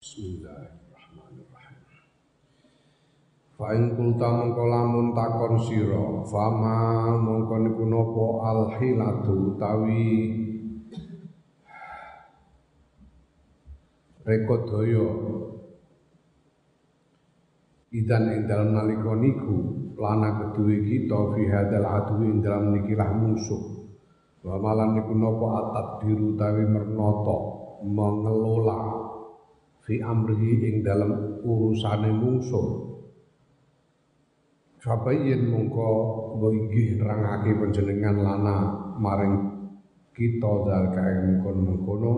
Bismillahirrahmanirrahim. Fa in kulta mongko lamun takon sira, fama mongko niku napa al hilatu utawi rekodaya idan ing dalem nalika niku lana keduwe kita fi hadal adu ing dalem nikilah musuh. Wa malan niku napa atat biru utawi mernata mengelola fi amrihi ing dalam urusane mungsuh Sabayin mongko inggih nerangake panjenengan lana maring kita dal kae mengkono-mengkono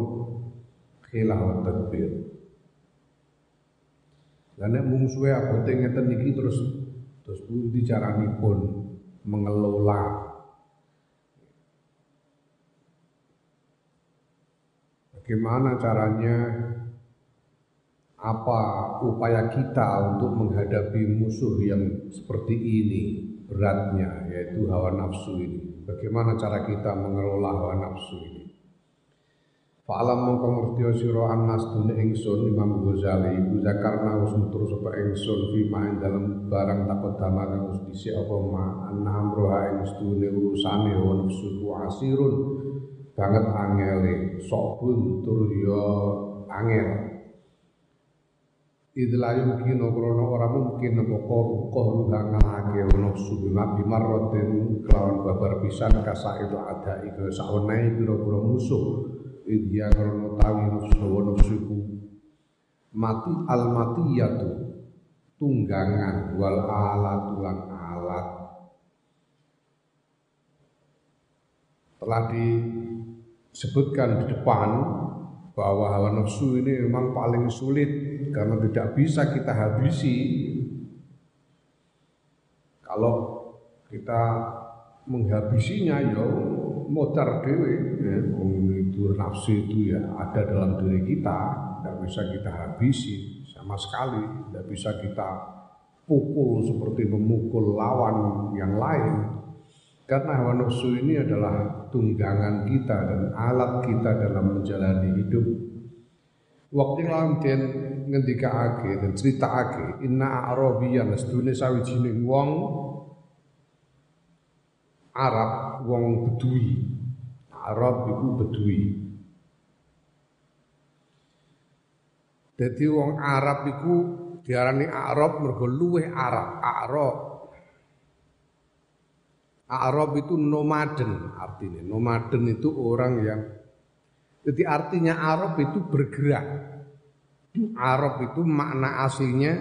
khilah tadbir. Lah nek mungsuhe abote ngeten iki terus terus pundi caranipun mengelola Bagaimana caranya apa upaya kita untuk menghadapi musuh yang seperti ini beratnya yaitu hawa nafsu ini? Bagaimana cara kita mengelola hawa nafsu ini? Fa'alam mongko ngerti sira annas dune ingsun Imam Ghazali iku zakarna wis nutur sapa ingsun fi main dalam barang takut dama kang wis apa ma anna amroha ing sedune urusane hawa nafsu asirun banget angele sok tur ya angel idlayu mungkin krono ora mungkin apa koruh koruh ngalake ono subima bimarrotin kelawan babar pisan kasa itu ada itu sawenai pira-pira musuh. Idya krono tawi nafsu wa nafsuku mati al matiyatu tunggangan wal alat tulang alat. Telah disebutkan di depan bahwa hawa nafsu ini memang paling sulit karena tidak bisa kita habisi. Kalau kita menghabisinya ya modar dewe ya, itu nafsu itu ya ada dalam diri kita tidak bisa kita habisi sama sekali. Tidak bisa kita pukul seperti memukul lawan yang lain karena hawa nafsu ini adalah tunggangan kita dan alat kita dalam menjalani hidup. Waktu lawan ngendikake dan critakake inna arabiyan sedune sawijining wong Arab wong Bedui. Arab iku Bedui. Jadi wong Arab iku diarani Arab mergo luweh Arab Arab Arab itu nomaden artinya nomaden itu orang yang jadi artinya Arab itu bergerak Arab itu makna aslinya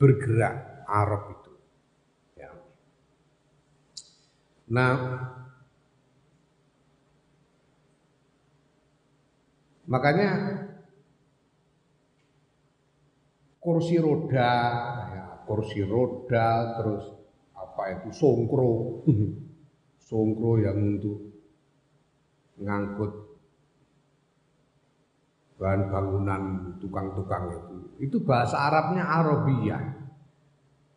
bergerak Arab itu. Ya. Nah, makanya kursi roda, ya, kursi roda, terus itu songkro, songkro yang untuk ngangkut bahan bangunan tukang-tukang itu. Itu bahasa Arabnya Arabiyah.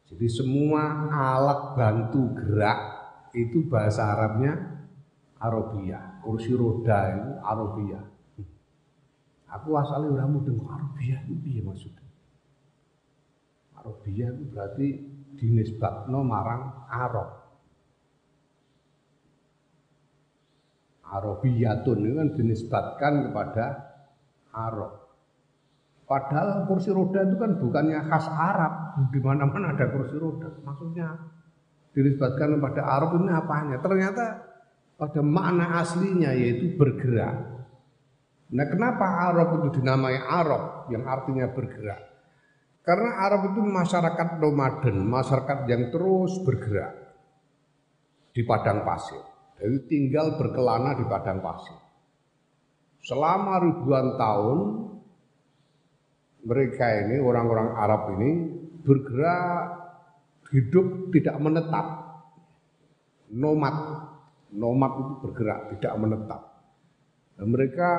Jadi semua alat bantu gerak itu bahasa Arabnya Arabiyah. Kursi roda itu Arabiyah. Aku asalnya udah mudeng Arabiyah itu piye maksudnya? Arabiyah itu berarti dinisbatno marang Arab. Arabiyatun itu kan dinisbatkan kepada Arab. Padahal kursi roda itu kan bukannya khas Arab. Di mana-mana ada kursi roda. Maksudnya dinisbatkan kepada Arab ini apanya? Ternyata pada makna aslinya yaitu bergerak. Nah kenapa Arab itu dinamai Arab yang artinya bergerak? Karena Arab itu masyarakat nomaden, masyarakat yang terus bergerak di padang pasir. Jadi tinggal berkelana di padang pasir. Selama ribuan tahun mereka ini orang-orang Arab ini bergerak hidup tidak menetap. Nomad. Nomad itu bergerak tidak menetap. Dan mereka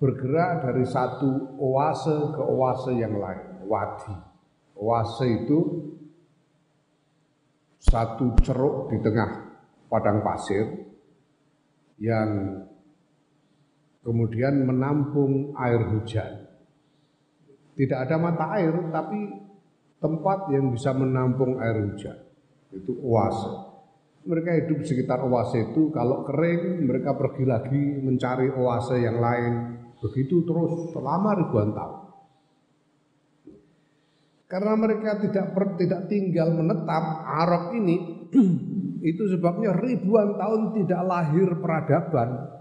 bergerak dari satu oase ke oase yang lain wadi oase itu satu ceruk di tengah padang pasir yang kemudian menampung air hujan. Tidak ada mata air, tapi tempat yang bisa menampung air hujan. Itu oase. Mereka hidup sekitar oase itu, kalau kering mereka pergi lagi mencari oase yang lain. Begitu terus selama ribuan tahun. Karena mereka tidak per, tidak tinggal menetap Arab ini itu sebabnya ribuan tahun tidak lahir peradaban.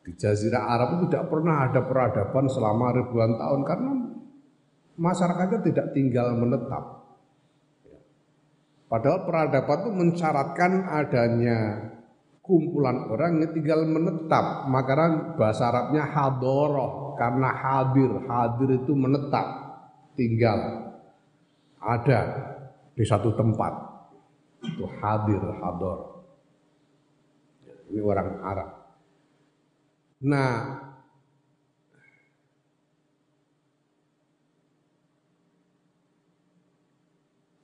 Di Jazirah Arab itu tidak pernah ada peradaban selama ribuan tahun karena masyarakatnya tidak tinggal menetap. Padahal peradaban itu mensyaratkan adanya kumpulan orang yang tinggal menetap. Makanya bahasa Arabnya hadoroh karena hadir, hadir itu menetap, tinggal, ada di satu tempat. Itu hadir, hador. Ini orang Arab. Nah,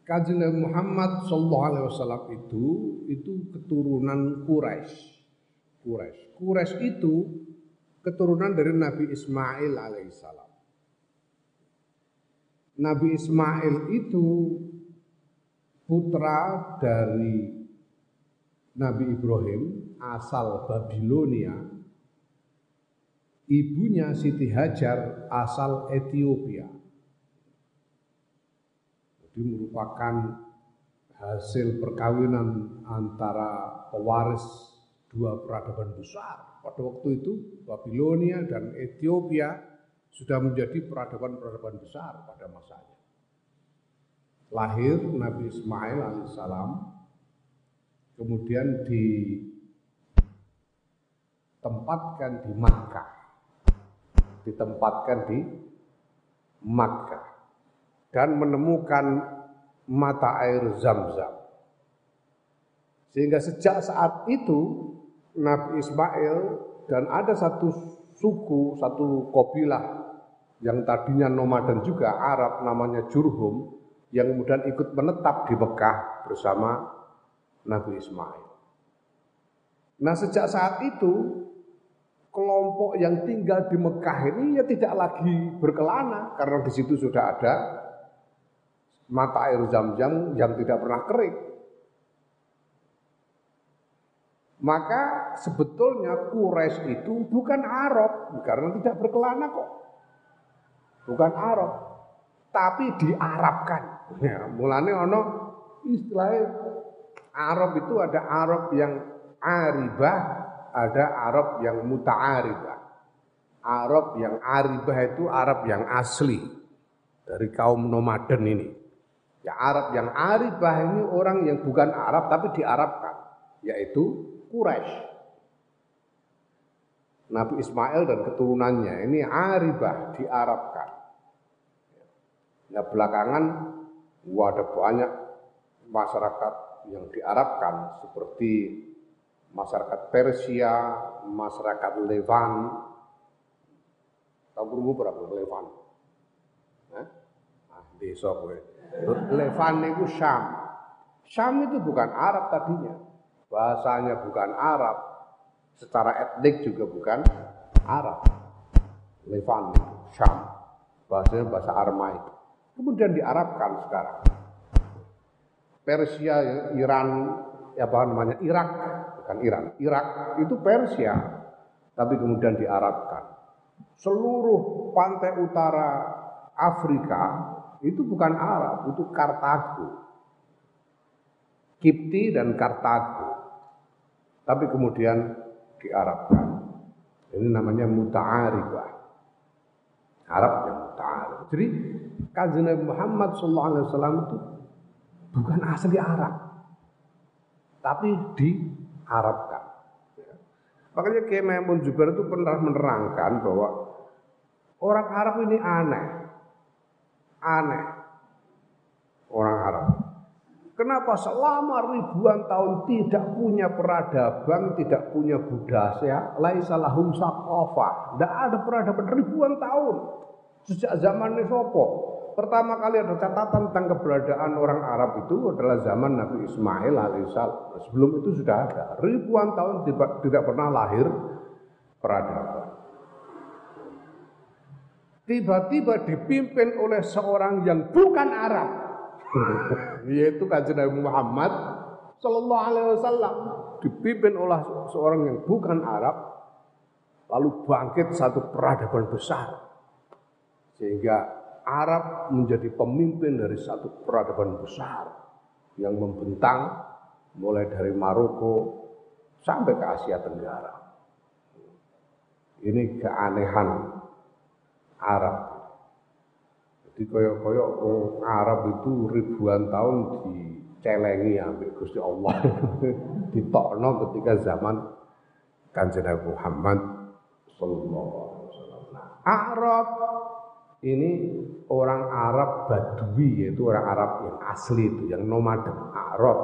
Kajian Muhammad Sallallahu Alaihi Wasallam itu itu keturunan Quraisy. Quraisy. Quraisy itu keturunan dari Nabi Ismail alaihissalam. Nabi Ismail itu putra dari Nabi Ibrahim asal Babilonia Ibunya Siti Hajar asal Ethiopia. Jadi merupakan hasil perkawinan antara pewaris dua peradaban besar. Pada waktu itu Babilonia dan Ethiopia sudah menjadi peradaban-peradaban besar pada masanya. Lahir Nabi Ismail alaihissalam, kemudian ditempatkan di Makkah ditempatkan di Makkah dan menemukan mata air Zam-Zam. Sehingga sejak saat itu Nabi Ismail dan ada satu suku, satu kopilah yang tadinya nomaden juga Arab namanya Jurhum yang kemudian ikut menetap di Mekah bersama Nabi Ismail. Nah sejak saat itu kelompok yang tinggal di Mekah ini ya tidak lagi berkelana karena di situ sudah ada mata air zam-zam yang tidak pernah kering. Maka sebetulnya Quraisy itu bukan Arab karena tidak berkelana kok. Bukan Arab, tapi diarabkan. Ya, mulane ono istilah Arab itu ada Arab yang aribah, ada Arab yang muta'aribah. Arab yang aribah itu Arab yang asli dari kaum nomaden ini. Ya Arab yang aribah ini orang yang bukan Arab tapi diarabkan, yaitu Quraisy. Nabi Ismail dan keturunannya ini aribah diarabkan. Ya belakangan ada banyak masyarakat yang diarabkan seperti masyarakat Persia, masyarakat Levan. Tahu berumur berapa Levan? Nah, ah, desa gue. Levan itu Syam. Syam itu bukan Arab tadinya. Bahasanya bukan Arab. Secara etnik juga bukan Arab. Levan, Syam. Bahasanya bahasa Aramaik. Kemudian diarabkan sekarang. Persia, Iran, ya apa namanya Irak bukan Iran. Irak itu Persia, tapi kemudian diarabkan. Seluruh pantai utara Afrika itu bukan Arab, itu Kartago. Kipti dan Kartago. Tapi kemudian diarabkan. Ini namanya muta'aribah. Arab yang muta'arib. Jadi kajian Nabi Muhammad SAW itu bukan asli Arab. Tapi di harapkan. Makanya Kiai Maimun Jubair itu pernah menerangkan bahwa orang Arab ini aneh. Aneh. Orang Arab. Kenapa selama ribuan tahun tidak punya peradaban, tidak punya budaya, laisa lahum saqafah. Tidak ada peradaban ribuan tahun. Sejak zaman Nesopo. Pertama kali ada catatan tentang keberadaan orang Arab itu adalah zaman Nabi Ismail alaihissalam. Sebelum itu sudah ada. Ribuan tahun tidak pernah lahir peradaban. tiba-tiba dipimpin oleh seorang yang bukan Arab yaitu kanjeng Nabi Muhammad sallallahu alaihi wasallam dipimpin oleh seorang yang bukan Arab lalu bangkit satu peradaban besar sehingga Arab menjadi pemimpin dari satu peradaban besar yang membentang mulai dari Maroko sampai ke Asia Tenggara. Ini keanehan Arab. Jadi koyok-koyok Arab itu ribuan tahun dicelengi ambil Gusti Allah. Ditokno ketika zaman Kanjeng Muhammad sallallahu alaihi wasallam. Arab ini orang Arab Badui yaitu orang Arab yang asli itu yang nomaden Arab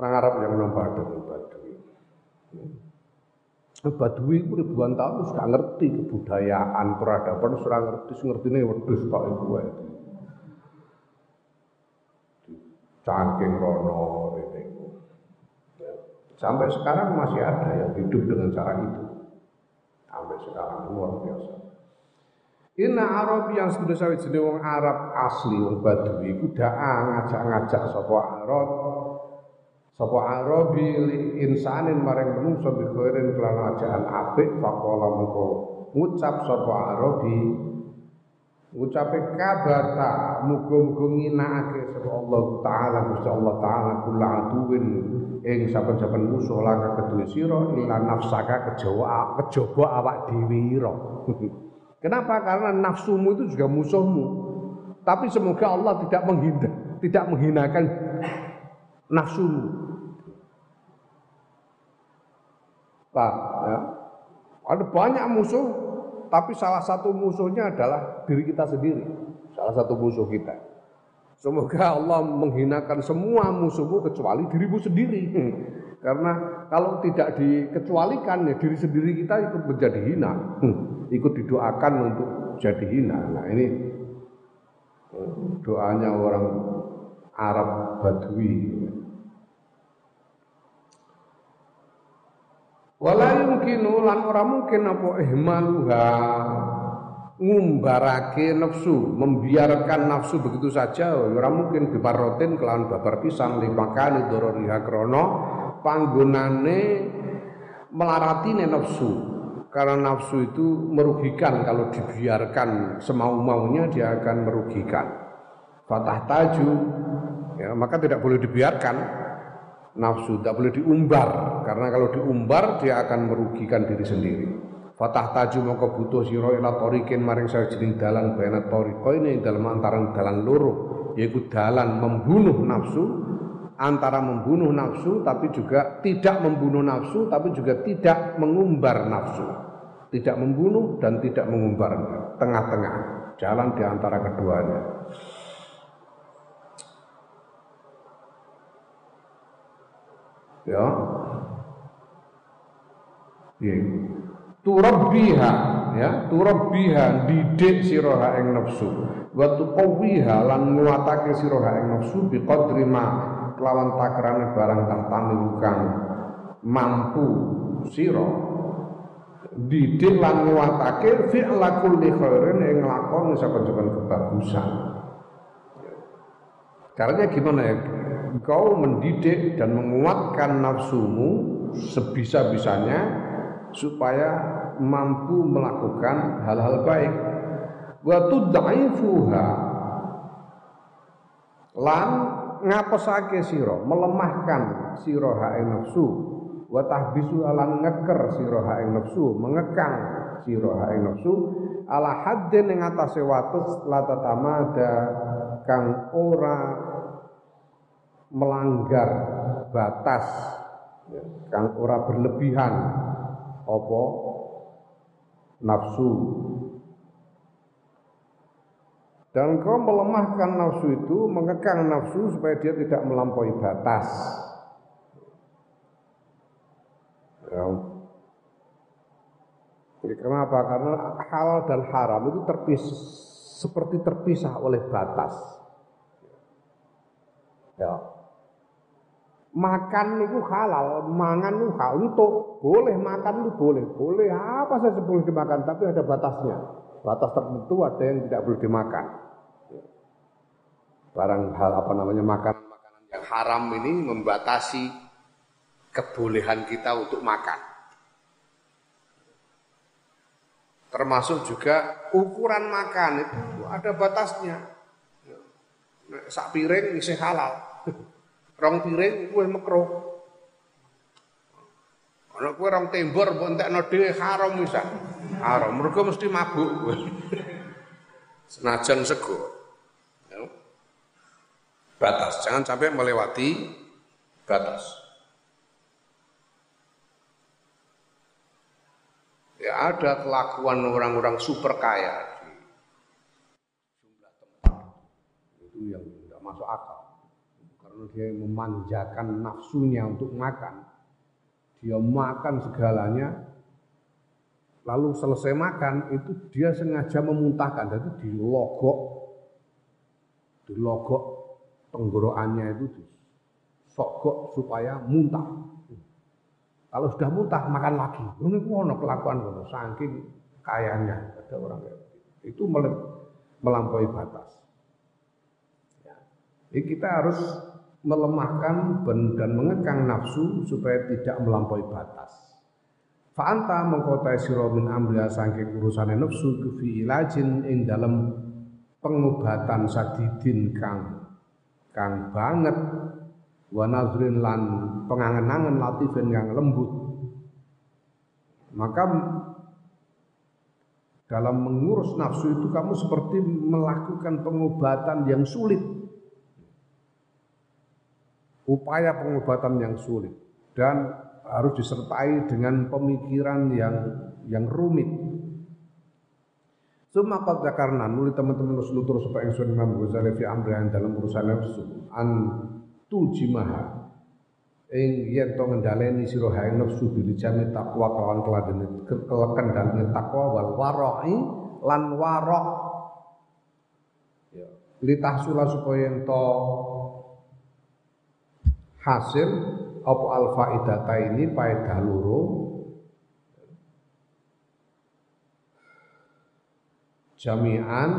orang Arab yang nomaden Badui Badui itu ribuan tahun sudah ngerti kebudayaan peradaban sudah ngerti ngerti ini wedus kok itu cangking rono ini sampai sekarang masih ada yang hidup dengan cara itu. Sampai sekarang luar biasa. Inna Arab yang sudah sawit jenis wong Arab asli wong Badui iku ngajak-ngajak sapa Arab sapa Arabi insanin maring menungso bi khairin kelan ajakan apik faqala mengko ngucap sapa Arabi ngucape kabata muga-muga nginakake sapa Allah taala Gusti Allah taala kula aduwin ing saben-saben musuh laka kedue sira ila nafsaka kejawa kejaba awak dhewe Kenapa? Karena nafsumu itu juga musuhmu. Tapi semoga Allah tidak menghina, tidak menghinakan nafsumu. Pak, ya. Ada banyak musuh, tapi salah satu musuhnya adalah diri kita sendiri. Salah satu musuh kita. Semoga Allah menghinakan semua musuhmu kecuali dirimu sendiri. Karena kalau tidak dikecualikan ya diri sendiri kita ikut menjadi hina ikut didoakan untuk jadi hina. Nah ini doanya orang Arab Badui. Wala yumkinu lan ora mungkin apa ihmaluha ngumbarake nafsu, membiarkan nafsu begitu saja ora mungkin bibarotin kelawan babar pisang limakani dororiha krana panggonane melaratine nafsu. Karena nafsu itu merugikan kalau dibiarkan semau-maunya dia akan merugikan. Fatah taju, ya, maka tidak boleh dibiarkan. Nafsu, tidak boleh diumbar karena kalau diumbar dia akan merugikan diri sendiri. Fatah taju maka butuh siro ila torikin maring jenis dalan bayana toriko ini dalam antara dalan loro yaitu dalan membunuh nafsu antara membunuh nafsu tapi juga tidak membunuh nafsu tapi juga tidak mengumbar nafsu. Tidak membunuh dan tidak mengumbar. Tengah-tengah. Jalan di antara keduanya. Ya ya turabbiha ya. Turabbiha didik siraha ing nafsu. Wa tuqawwiha lan nguatake siraha ing nafsu biqadri ma kelawan takrane barang tahtami kang mampu sira. Didik lan nguatake fi'la kulli khairin ing nglakoni saben-saben kebagusan. Caranya gimana ya? Kau mendidik dan menguatkan nafsumu sebisa-bisanya supaya mampu melakukan hal-hal baik. Wa tudaifuha lan ngaposake sira melemahkan sira hae nafsu. Wa tahbisu ala ngeker sira hae nafsu mengekang sira hae nafsu. Ala haddin ing atase wates latatamada kang ora melanggar batas ya, kang ora berlebihan apa nafsu dan kau melemahkan nafsu itu, mengekang nafsu supaya dia tidak melampaui batas. Ya. Jadi kenapa? Karena halal dan haram itu terpis, seperti terpisah oleh batas. Ya. Makan itu halal, mangan itu halal, untuk boleh makan itu boleh, boleh apa saja boleh dimakan, tapi ada batasnya. batas tertentu ada yang tidak boleh dimakan. Barang hal apa namanya makanan-makanan yang haram ini membatasi kebolehan kita untuk makan. Termasuk juga ukuran makan itu ada batasnya. Sak piring isi halal. Rong piring kue mekro. Ana kue rong tembor mbok entekno dhewe haram bisa. Haram, mergo mesti mabuk. Senajan sego. Ya. Batas, jangan sampai melewati batas. Ya ada kelakuan orang-orang super kaya di jumlah tempat itu yang tidak masuk akal dia memanjakan nafsunya untuk makan dia makan segalanya lalu selesai makan itu dia sengaja memuntahkan jadi dilogok dilogok tenggorokannya itu disogok supaya muntah kalau sudah muntah makan lagi. Ini ono kelakuan ngono saking kayanya ada orang kayak itu melampaui batas. Ya. Jadi kita harus melemahkan dan mengekang nafsu supaya tidak melampaui batas. Fa'anta mengkotai sira min amriya saking urusane nafsu fi ilajin ing dalam pengobatan sadidin kang kang banget. Wa nazrin lan pengangen-angen latifin yang lembut. Maka dalam mengurus nafsu itu kamu seperti melakukan pengobatan yang sulit upaya pengobatan yang sulit dan harus disertai dengan pemikiran yang yang rumit. Suma qad karena nuli teman-teman Rasulullah supaya ingsun Imam Ghazali fi amri dalam urusan nafsu an tujimaha ing yen to ngendhaleni sira hae nafsu bil jami takwa kelawan keladene kendhalene takwa wal warai lan warok. Ya litahsula supaya ento hasil apa al faidata ini faedah loro jami'an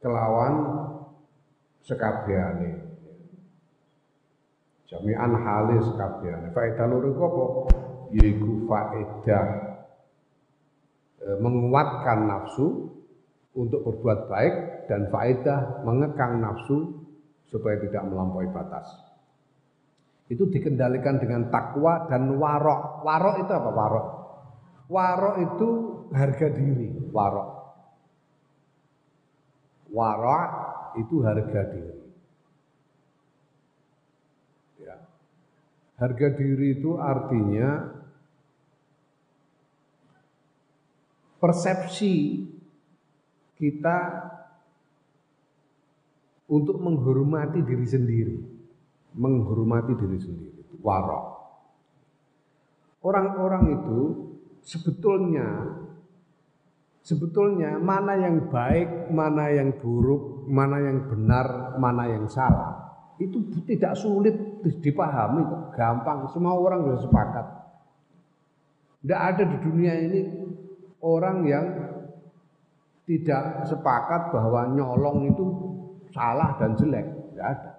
kelawan sekabehane. Jami'an halis sekabehane. Faedah loro iku apa? Yaiku faedah e, menguatkan nafsu untuk berbuat baik dan faedah mengekang nafsu supaya tidak melampaui batas. Itu dikendalikan dengan takwa dan warok. Warok itu apa warok? Warok itu harga diri, warok. Warok itu harga diri. Ya. Harga diri itu artinya persepsi kita untuk menghormati diri sendiri, menghormati diri sendiri, warok. Orang-orang itu sebetulnya sebetulnya mana yang baik, mana yang buruk, mana yang benar, mana yang salah. Itu tidak sulit dipahami gampang. Semua orang sudah sepakat. Tidak ada di dunia ini orang yang tidak sepakat bahwa nyolong itu salah dan jelek. Tidak ada.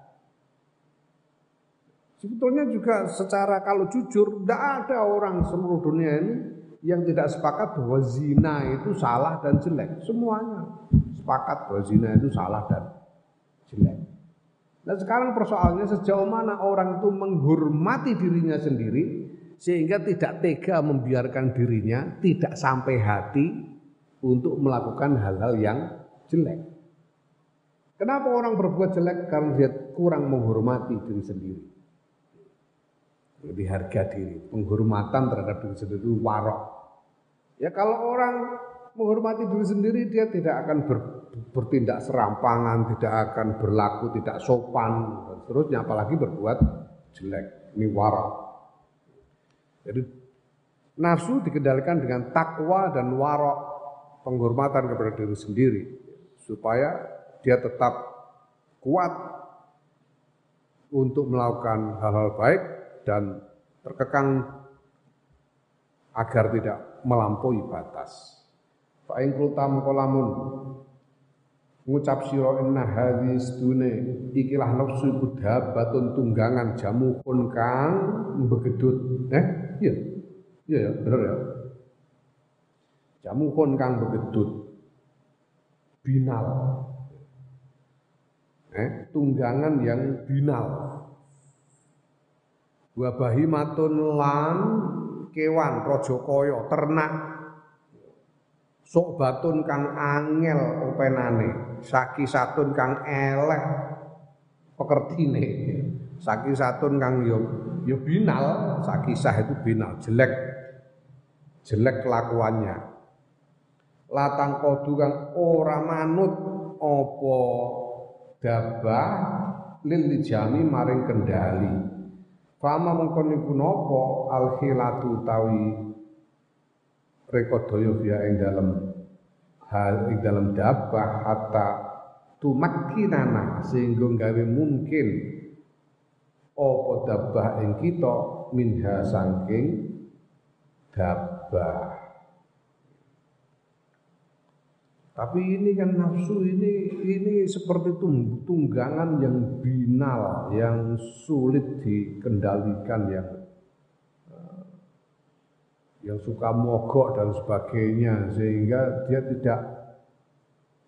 Sebetulnya juga secara kalau jujur, tidak ada orang seluruh dunia ini yang tidak sepakat bahwa zina itu salah dan jelek. Semuanya sepakat bahwa zina itu salah dan jelek. Nah sekarang persoalannya sejauh mana orang itu menghormati dirinya sendiri sehingga tidak tega membiarkan dirinya tidak sampai hati untuk melakukan hal-hal yang jelek. Kenapa orang berbuat jelek? Karena dia kurang menghormati diri sendiri. Lebih harga diri, penghormatan terhadap diri sendiri warok. Ya kalau orang menghormati diri sendiri dia tidak akan ber, bertindak serampangan, tidak akan berlaku tidak sopan dan seterusnya apalagi berbuat jelek. Ini warak. Jadi nafsu dikendalikan dengan takwa dan warok penghormatan kepada diri sendiri supaya dia tetap kuat untuk melakukan hal-hal baik dan terkekang agar tidak melampaui batas. fa ing kultam kolamun ngucap sira inna hadis ikilah nafsu iku batun tunggangan jamuhun kang begedut eh iya. Iya ya bener ya. Jamuhun kang begedut binal eh tunggangan yang binal. Wa bahimatun lan kewan raja ternak. Sok batun kang angel openane saki satun kang elek pekertine. Saki satun kang yo yo binal saki sah itu binal jelek. Jelek kelakuannya. Latang kodu kang ora manut apa dabah lil jami maring kendali. Fama mengkon niku napa al khilatu tawi rekodaya biya ing dalem hal ing dalem dabah hatta tumakkinana sehingga gawe mungkin apa dabah ing kita minha saking dabah Tapi ini kan nafsu ini ini seperti tunggangan yang binal, yang sulit dikendalikan, yang eh, yang suka mogok dan sebagainya sehingga dia tidak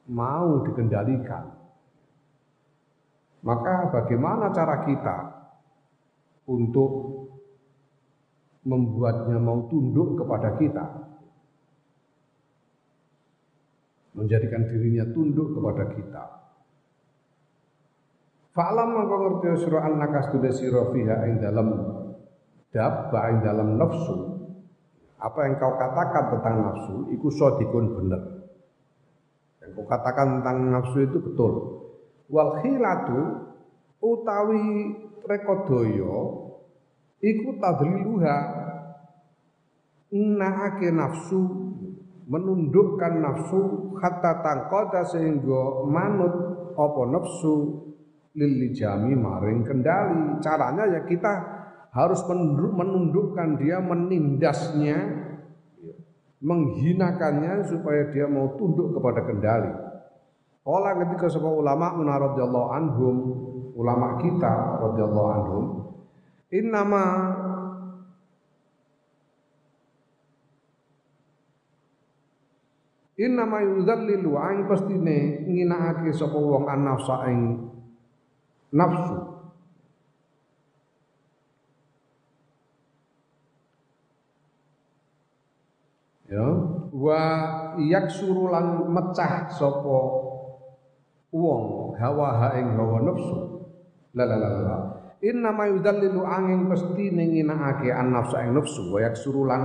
mau dikendalikan. Maka bagaimana cara kita untuk membuatnya mau tunduk kepada kita? Menjadikan dirinya tunduk kepada kita. Fa'lam mangko ngerti sira annaka stude sira fiha ing dalam dabba ing dalam nafsu. Apa yang kau katakan tentang nafsu iku sodikun bener. Yang kau katakan tentang nafsu itu betul. Wal khilatu utawi rekodoyo iku tadliluha naake nafsu menundukkan nafsu hatta tangkoda sehingga manut apa nafsu lil jami maring kendali. Caranya ya kita harus menundukkan dia menindasnya menghinakannya supaya dia mau tunduk kepada kendali. Kala ketika sebuah ulama radhiyallahu anhum ulama kita radhiyallahu anhum innama Inna ma yudhallilu aing pastine nginakake sapa wong an-nafsa ing nafsu. Ya, wa yaksuru lan mecah sapa wong hawa ing hawa nafsu. La la la la. Inna ma yudhallilu angin pasti nginakake an-nafsa ing nafsu wa yaksuru lan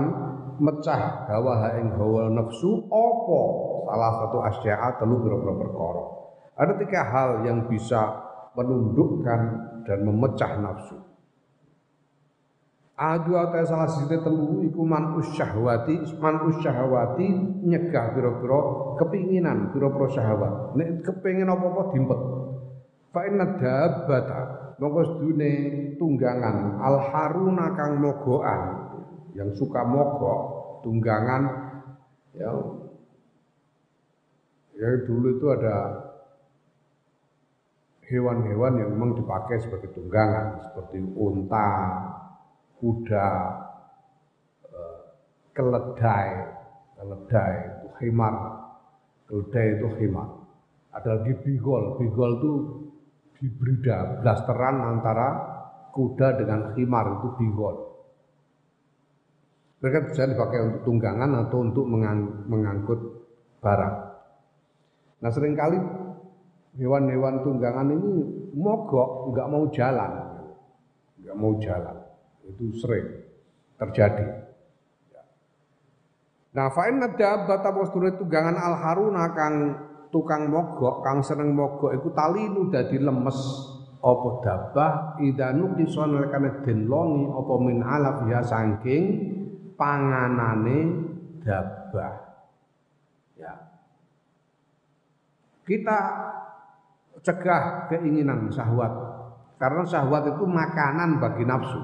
mecah hawa ing hawa nafsu apa salah satu asya'a telu pira-pira perkara. Ada tiga hal yang bisa menundukkan dan memecah nafsu. Adu atau salah sisi telu iku man usyahwati, man usyahwati nyegah pira-pira kepinginan pira-pira syahwat. Nek kepengin apa-apa dimpet. Fa inna dabbata mongko tunggangan al haruna kang mogoan yang suka mogok tunggangan ya ya dulu itu ada hewan-hewan yang memang dipakai sebagai tunggangan seperti unta, kuda, eh, keledai, keledai itu himar, keledai itu himar. Ada lagi bigol, bigol itu hibrida, blasteran antara kuda dengan himar itu bigol. Mereka bisa dipakai untuk tunggangan atau untuk mengang mengangkut barang. Nah sering kali hewan-hewan tunggangan ini mogok, nggak mau jalan, nggak mau jalan. Itu sering terjadi. Nah, fa'in ada bata postur tunggangan al haruna kang tukang mogok, kang seneng mogok, itu talinu dadi lemes apa dabah idanu disonel kana den longi apa min alaf ya saking panganane dabah. Ya. Kita cegah keinginan syahwat karena syahwat itu makanan bagi nafsu.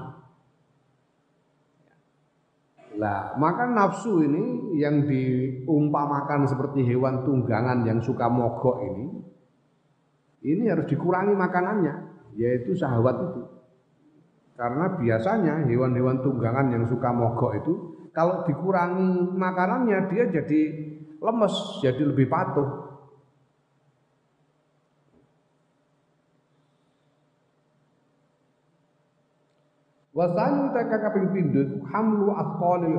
Lah, maka nafsu ini yang diumpamakan seperti hewan tunggangan yang suka mogok ini, ini harus dikurangi makanannya, yaitu syahwat itu. Karena biasanya hewan-hewan tunggangan yang suka mogok itu, kalau dikurangi makanannya dia jadi lemes, jadi lebih patuh. Wasani teka kaping pindho hamlu asqalil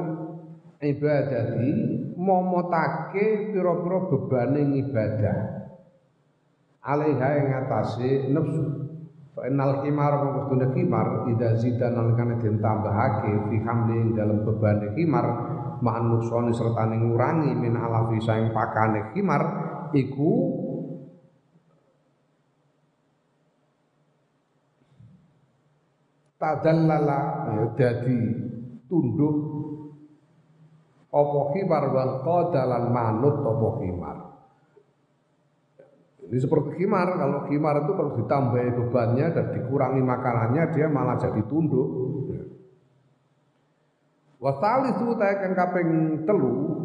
ibadati momotake pira-pira bebaning ibadah. Alaiha ing atase nafsu. Fa innal himar mungkune himar idza zida nalikane den tambahake fi hamli dalam beban himar ma'an nuksoni serta ngurangi min alafi saing pakane himar iku tadallala ya dadi tunduk apa khimar wal qadalan manut apa khimar ini seperti khimar kalau khimar itu kalau ditambahi bebannya dan dikurangi makanannya dia malah jadi tunduk wasali itu kang kaping telu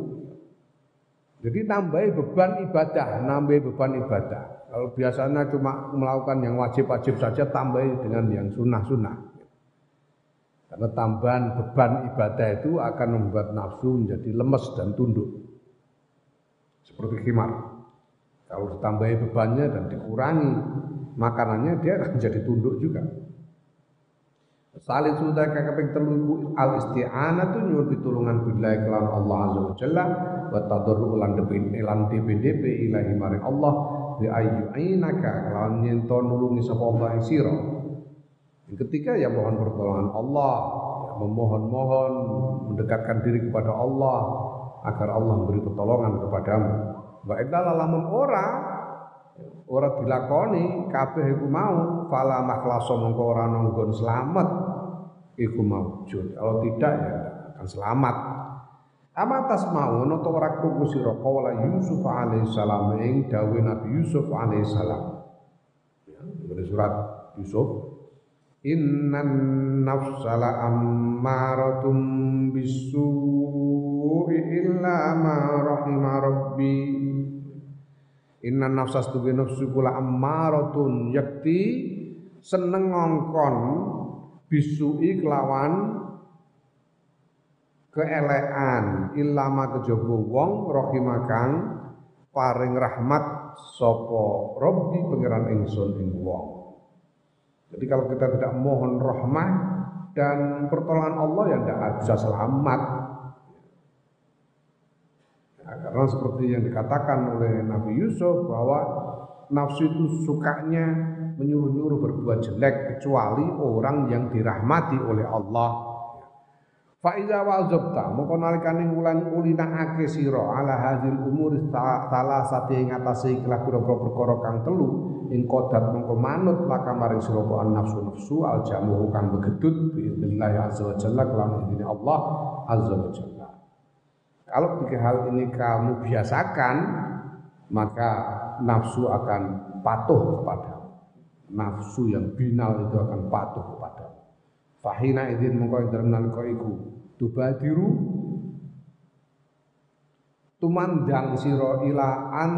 jadi nambahi beban ibadah, nambahi beban ibadah. Kalau biasanya cuma melakukan yang wajib-wajib saja, tambahi dengan yang sunnah-sunnah. Karena tambahan beban ibadah itu akan membuat nafsu menjadi lemes dan tunduk. Seperti khimar. Kalau ditambahi bebannya dan dikurangi. Makanannya dia akan jadi tunduk juga. Salih sudah kakek telu al isti'anah tu nyuwun pitulungan billahi kelan Allah azza wa jalla. Wa tadarru lan depin elan DPDP ilahi maring Allah. Bi ayyu ainaka kelawan nyento nulungi sapa Allah ing sira. Yang ketiga ya mohon pertolongan Allah, ya memohon-mohon mendekatkan diri kepada Allah agar Allah memberi pertolongan kepadamu. Wa idza lamun ora ora dilakoni kabeh iku mau fala makhlaso mongko ora nonggon selamat iku maujud. Kalau tidak ya akan selamat. Amatas mau to ora krungu sira kawula Yusuf alaihissalam ing dawuh Nabi Yusuf alaihissalam. Ya, surat Yusuf Innan nafsala ammaratum bisu'i illa ma rahima rabbi Innan nafsas tuge nafsu kula ammaratun yakti seneng ngongkon bisu'i kelawan keelekan ilama kejaba wong rahimakang paring rahmat sapa rabbi pangeran ingsun ing wong jadi kalau kita tidak mohon rahmah dan pertolongan Allah ya tidak bisa selamat. Karena seperti yang dikatakan oleh Nabi Yusuf bahwa nafsu itu sukanya menyuruh-nyuruh berbuat jelek kecuali orang yang dirahmati oleh Allah Fa iza wazabta mongko nalikane wulan ulinakake sira ala hadil umur salasati ing atase ikhlas pira-pira perkara kang telu ing kodat mongko manut laka maring sira nafsu nafsu al jamu kang begedut biidznillah azza wa jalla kelawan Allah azza wa jalla. Kalau tiga hal ini kamu biasakan maka nafsu akan patuh kepada nafsu yang binal itu akan patuh kepada Fahina idin mongko ing dalem nalika iku tubadiru tumandang sira ilaan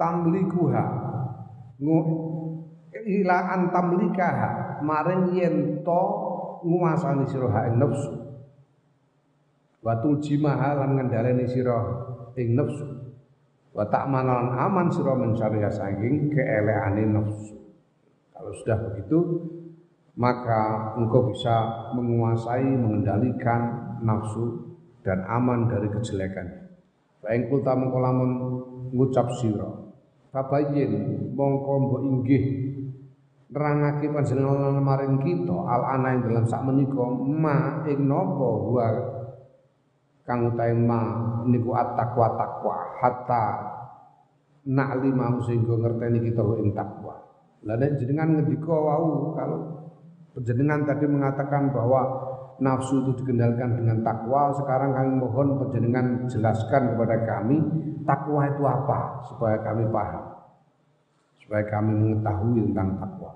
tamlikuha. Ilaan tamlikaha. Maring yen to nguasani sira hak nafsu wa tujimaha lan ngendhaleni sira ing nafsu wa ta'manan aman sira mencari saking keeleane nafsu kalau sudah begitu maka engkau bisa menguasai, mengendalikan nafsu dan aman dari kejelekan. Baik kulta mengko lamun ngucap sira. Fabayin mongko mbok inggih nerangake panjenengan maring kita al ana ing dalam sak menika ma ing napa wa kang utahe ma niku at-taqwa taqwa hatta na'lima sehingga ngerteni kita ing takwa. Lah nek jenengan ngendika wau kalau Penjenengan tadi mengatakan bahwa nafsu itu dikendalikan dengan takwa. Sekarang kami mohon penjenengan jelaskan kepada kami takwa itu apa supaya kami paham. Supaya kami mengetahui tentang takwa.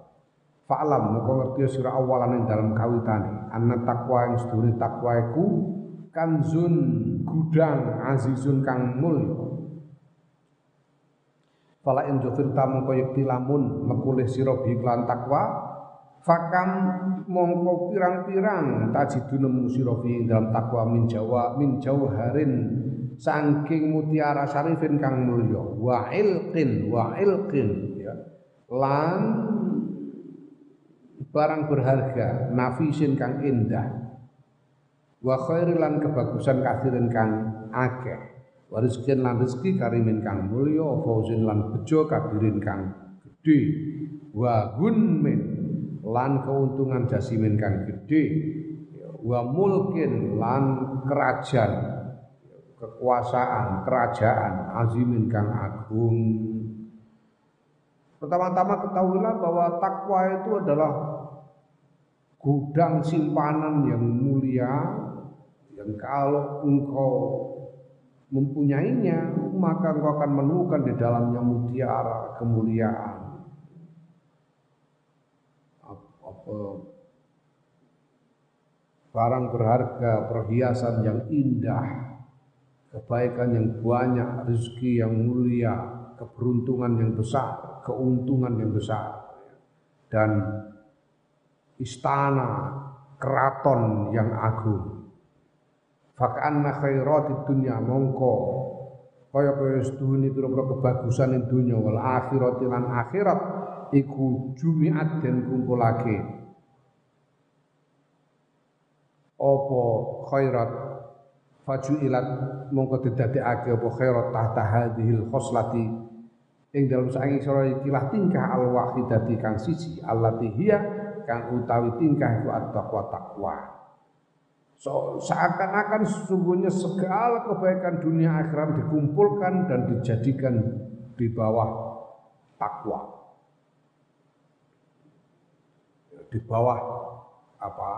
Fa'lam moko ngerti sira awalan ing dalam kawitane anna takwa yang sedune takwa iku kanzun gudang azizun kang mulya. Fala in jufirta mongko yekti lamun mekulih sira bi takwa. Fakam mongko pirang-pirang tajidu nemu sira dalam takwa min jawa min jauharin. Saking mutiara sarifin kang mulya. Wa ilqin wa ilqin ya. Lan barang berharga nafisin kang indah wa khairilan kebagusan kathirin kang akeh. Wa rizkin lan rezeki karimin kang mulya fauzin lan bejo kabirin kang gede wa gunmin lan keuntungan jasimin kang gede wa mulkin lan kerajaan kekuasaan kerajaan azimin kang agung. Pertama-tama ketahuilah bahwa takwa itu adalah gudang simpanan yang mulia yang kalau engkau mempunyainya maka engkau akan menemukan di dalamnya mutiara kemuliaan. Barang berharga perhiasan yang indah kebaikan yang banyak rezeki yang mulia keberuntungan yang besar keuntungan yang besar. Dan istana keraton yang agung fakanna khairatid dunya mongko. Kaya kaya sedune pira-pira kebagusan ing dunya wal akhirat lan akhirat iku jumiat den kumpulake. Apa khairat? Faju ilat mongko didadekake apa khairat tahta hadhil khoslati. Ing dalam saking sira ikilah tingkah al wahidati kang siji allati hiya kang utawi tingkah iku at-taqwa takwa. So, seakan-akan sesungguhnya segala kebaikan dunia akhirat dikumpulkan dan dijadikan di bawah takwa. Di bawah apa?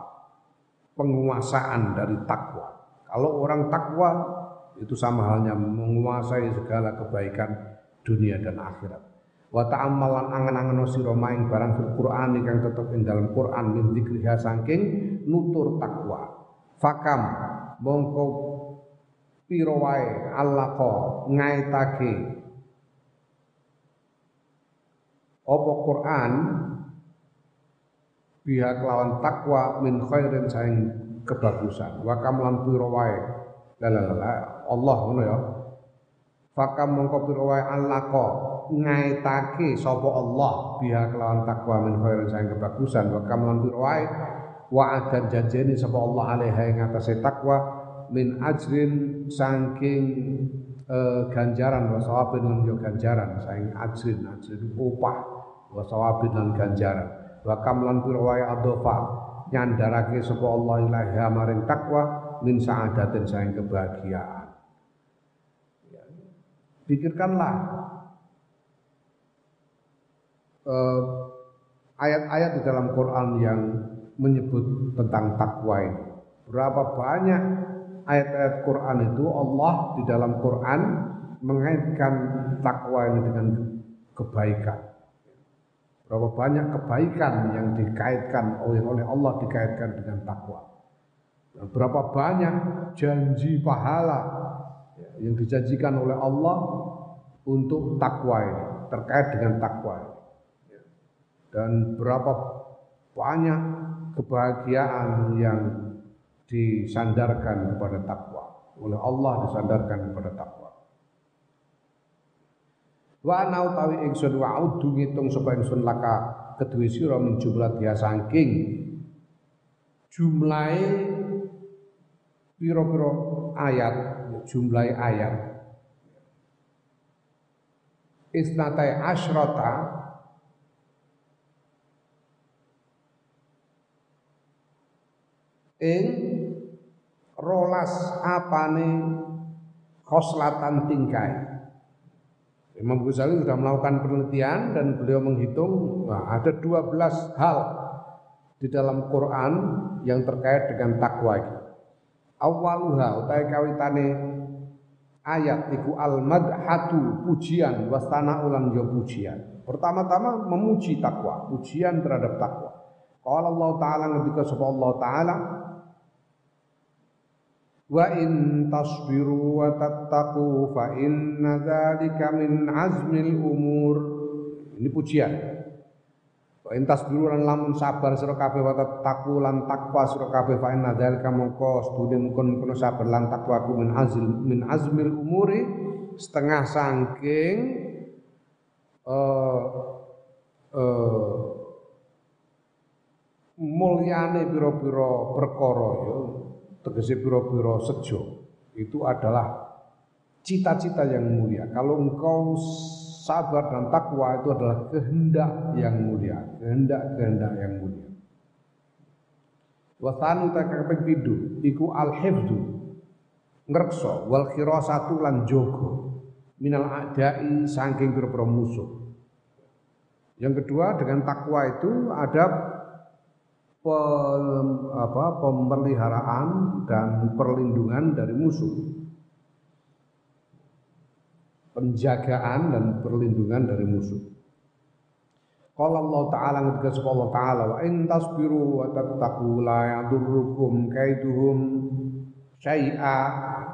penguasaan dari takwa. Kalau orang takwa itu sama halnya menguasai segala kebaikan dunia dan akhirat wa ta'ammalan angan-angan sira maing barang fil Qur'an kang tetep ing dalam Qur'an min zikriha saking nutur takwa fakam mongko pira wae allaqa ngaitake. Apa Quran? Pihak lawan takwa min khairin saing kebagusan. Wa kamlan pira wae? Allah ngono ya. Fakam mongko pira wae allaqa ngaitake sapa Allah? Biha kelawan takwa min khairin sayang kebagusan. Wa kamlan wae wa adan janjeni sapa Allah alaiha ing atase takwa min ajrin saking uh, ganjaran wa sawabin lan ganjaran saing ajrin ajrin upah wa sawabin lan ganjaran wa kamlan wae adofa nyandarake sapa Allah ilaha maring takwa min saadatin saing kebahagiaan ya. pikirkanlah Eh, ayat-ayat di dalam Quran yang menyebut tentang takwa ini. Berapa banyak ayat-ayat Quran itu Allah di dalam Quran mengaitkan takwa ini dengan kebaikan. Berapa banyak kebaikan yang dikaitkan oleh Allah dikaitkan dengan takwa. Berapa banyak janji pahala yang dijanjikan oleh Allah untuk takwa ini terkait dengan takwa ini dan berapa banyak kebahagiaan yang disandarkan kepada takwa. Oleh Allah disandarkan kepada takwa. Wa ana utawi ingsun wa udu ngitung sapa ingsun laka kedue sira min jumlah dia saking jumlahe pira-pira ayat jumlah ayat. Isnatai asyrata ing rolas apane khoslatan tingkai. Imam Ghazali sudah melakukan penelitian dan beliau menghitung nah, ada 12 hal di dalam Quran yang terkait dengan takwa. Awaluha utai kawitane ayat iku al madhatu pujian wastana ulan yo pujian. Pertama-tama memuji takwa, pujian terhadap takwa. Qala Allah taala ngendika sapa Allah taala Wa in tasbiru wa tattaqu fa inna dzalika min azmil umur. Ini pujian. Wa in tasbiru lan lamun sabar sira kabeh wa tattaqu lan takwa sira kabeh fa inna dzalika mongko sedune mungkon kono sabar lan takwa ku min azil min azmil umuri setengah sangking uh, uh, mulyane pira-pira perkara ya tegese pira-pira sejo itu adalah cita-cita yang mulia. Kalau engkau sabar dan takwa itu adalah kehendak yang mulia, kehendak-kehendak yang mulia. Wasanu takaping pidu iku al-hifdu ngrekso wal khirasatu lan jogo minal a'dai saking pira musuh. Yang kedua dengan takwa itu ada pem, apa, pemeliharaan dan perlindungan dari musuh. Penjagaan dan perlindungan dari musuh. Kalau Allah Ta'ala ngetika Allah Ta'ala Wa in tasbiru wa tattaqu la yadurrukum kaiduhum syai'a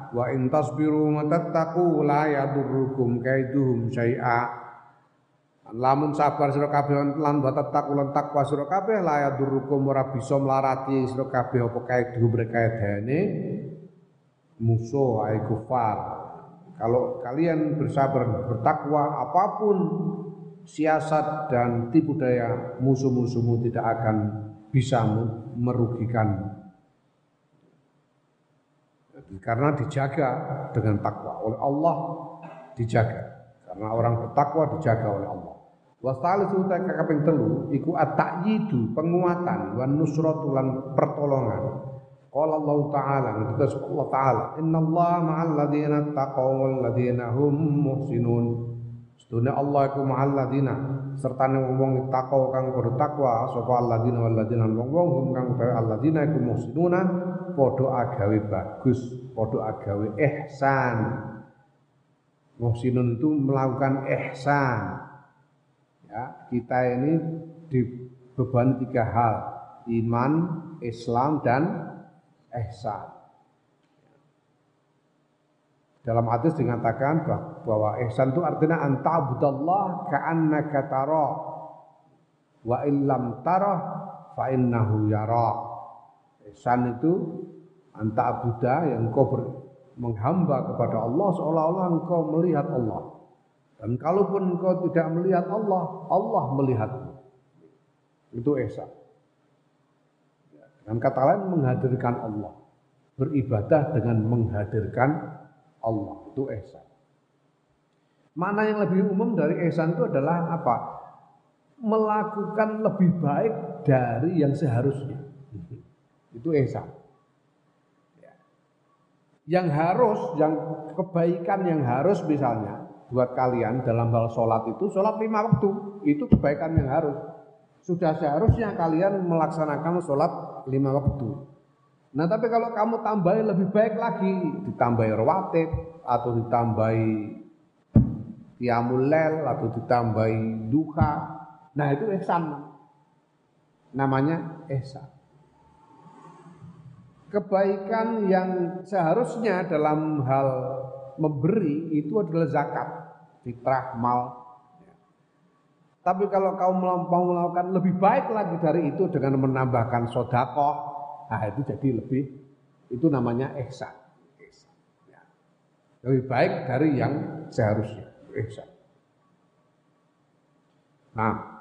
Wa in tasbiru wa tattaqu la yadurrukum kaiduhum syai'a Lamun sabar sira kabeh lan batat takulan takwa sira kabeh la yadurukum ora bisa mlarati sira kabeh apa kae kaedane musuh ai kufar. Kalau kalian bersabar bertakwa apa pun siasat dan tipu daya musuh-musuhmu tidak akan bisa merugikan. Karena dijaga dengan takwa oleh Allah dijaga. Karena orang bertakwa dijaga oleh Allah Wa salisu ta kaping telu iku at-ta'yidu penguatan wa nusratu lan pertolongan. Qala Allah Ta'ala kita Allah Ta'ala innallaha ma'al ladzina taqaw wal ladzina hum muhsinun. Sedune Allah iku ma'al ladzina serta wong taqwa kang padha takwa sapa alladzina wal ladzina wong-wong hum kang utawa alladzina iku muhsinuna padha agawe bagus, padha agawe ihsan. Muhsinun itu melakukan ihsan Ya, kita ini dibebani tiga hal, iman, Islam dan ihsan. Dalam hadis dikatakan bahwa ihsan itu artinya anta abudallah ka'annaka tara wa illam tara fa innahu yara. Ihsan itu anta abuda yang kau menghamba kepada Allah seolah-olah engkau melihat Allah. Dan kalaupun engkau tidak melihat Allah, Allah melihatmu. Itu esa. Dengan kata lain menghadirkan Allah. Beribadah dengan menghadirkan Allah. Itu esa. Mana yang lebih umum dari ihsan itu adalah apa? Melakukan lebih baik dari yang seharusnya. Itu ihsan. Yang harus, yang kebaikan yang harus misalnya buat kalian dalam hal sholat itu sholat lima waktu itu kebaikan yang harus. Sudah seharusnya kalian melaksanakan sholat lima waktu. Nah tapi kalau kamu tambahin lebih baik lagi ditambahi rawatib atau ditambahi tiamulel atau ditambahi duha nah itu ihsan. Namanya ihsan. Kebaikan yang seharusnya dalam hal memberi itu adalah zakat, fitrah, mal. Tapi kalau kau mau melakukan lebih baik lagi dari itu dengan menambahkan sodakoh, nah itu jadi lebih, itu namanya ihsan. Ya. Lebih baik dari yang seharusnya, ihsan. Nah,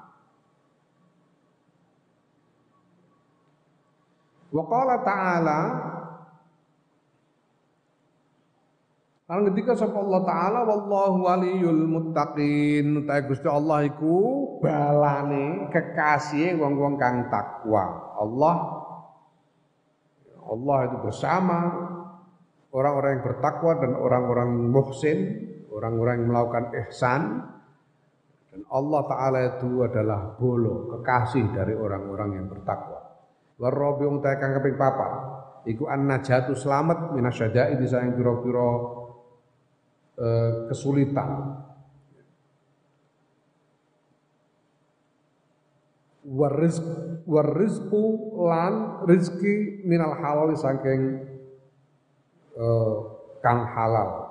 Wa ta'ala Kalau ketika sapa Allah taala wallahu waliyul muttaqin utahe Gusti Allah iku balane kekasih wong-wong kang takwa. Allah Allah itu bersama orang-orang yang bertakwa dan orang-orang muhsin, orang-orang yang melakukan ihsan. Dan Allah Ta'ala itu adalah bolo, kekasih dari orang-orang yang bertakwa. Warrobi utahe kang kaping papat, iku an najatu selamat minasyada'i disayang Eh, kesulitan. warizq warizqu lan rizki minal halal saking uh, kang halal.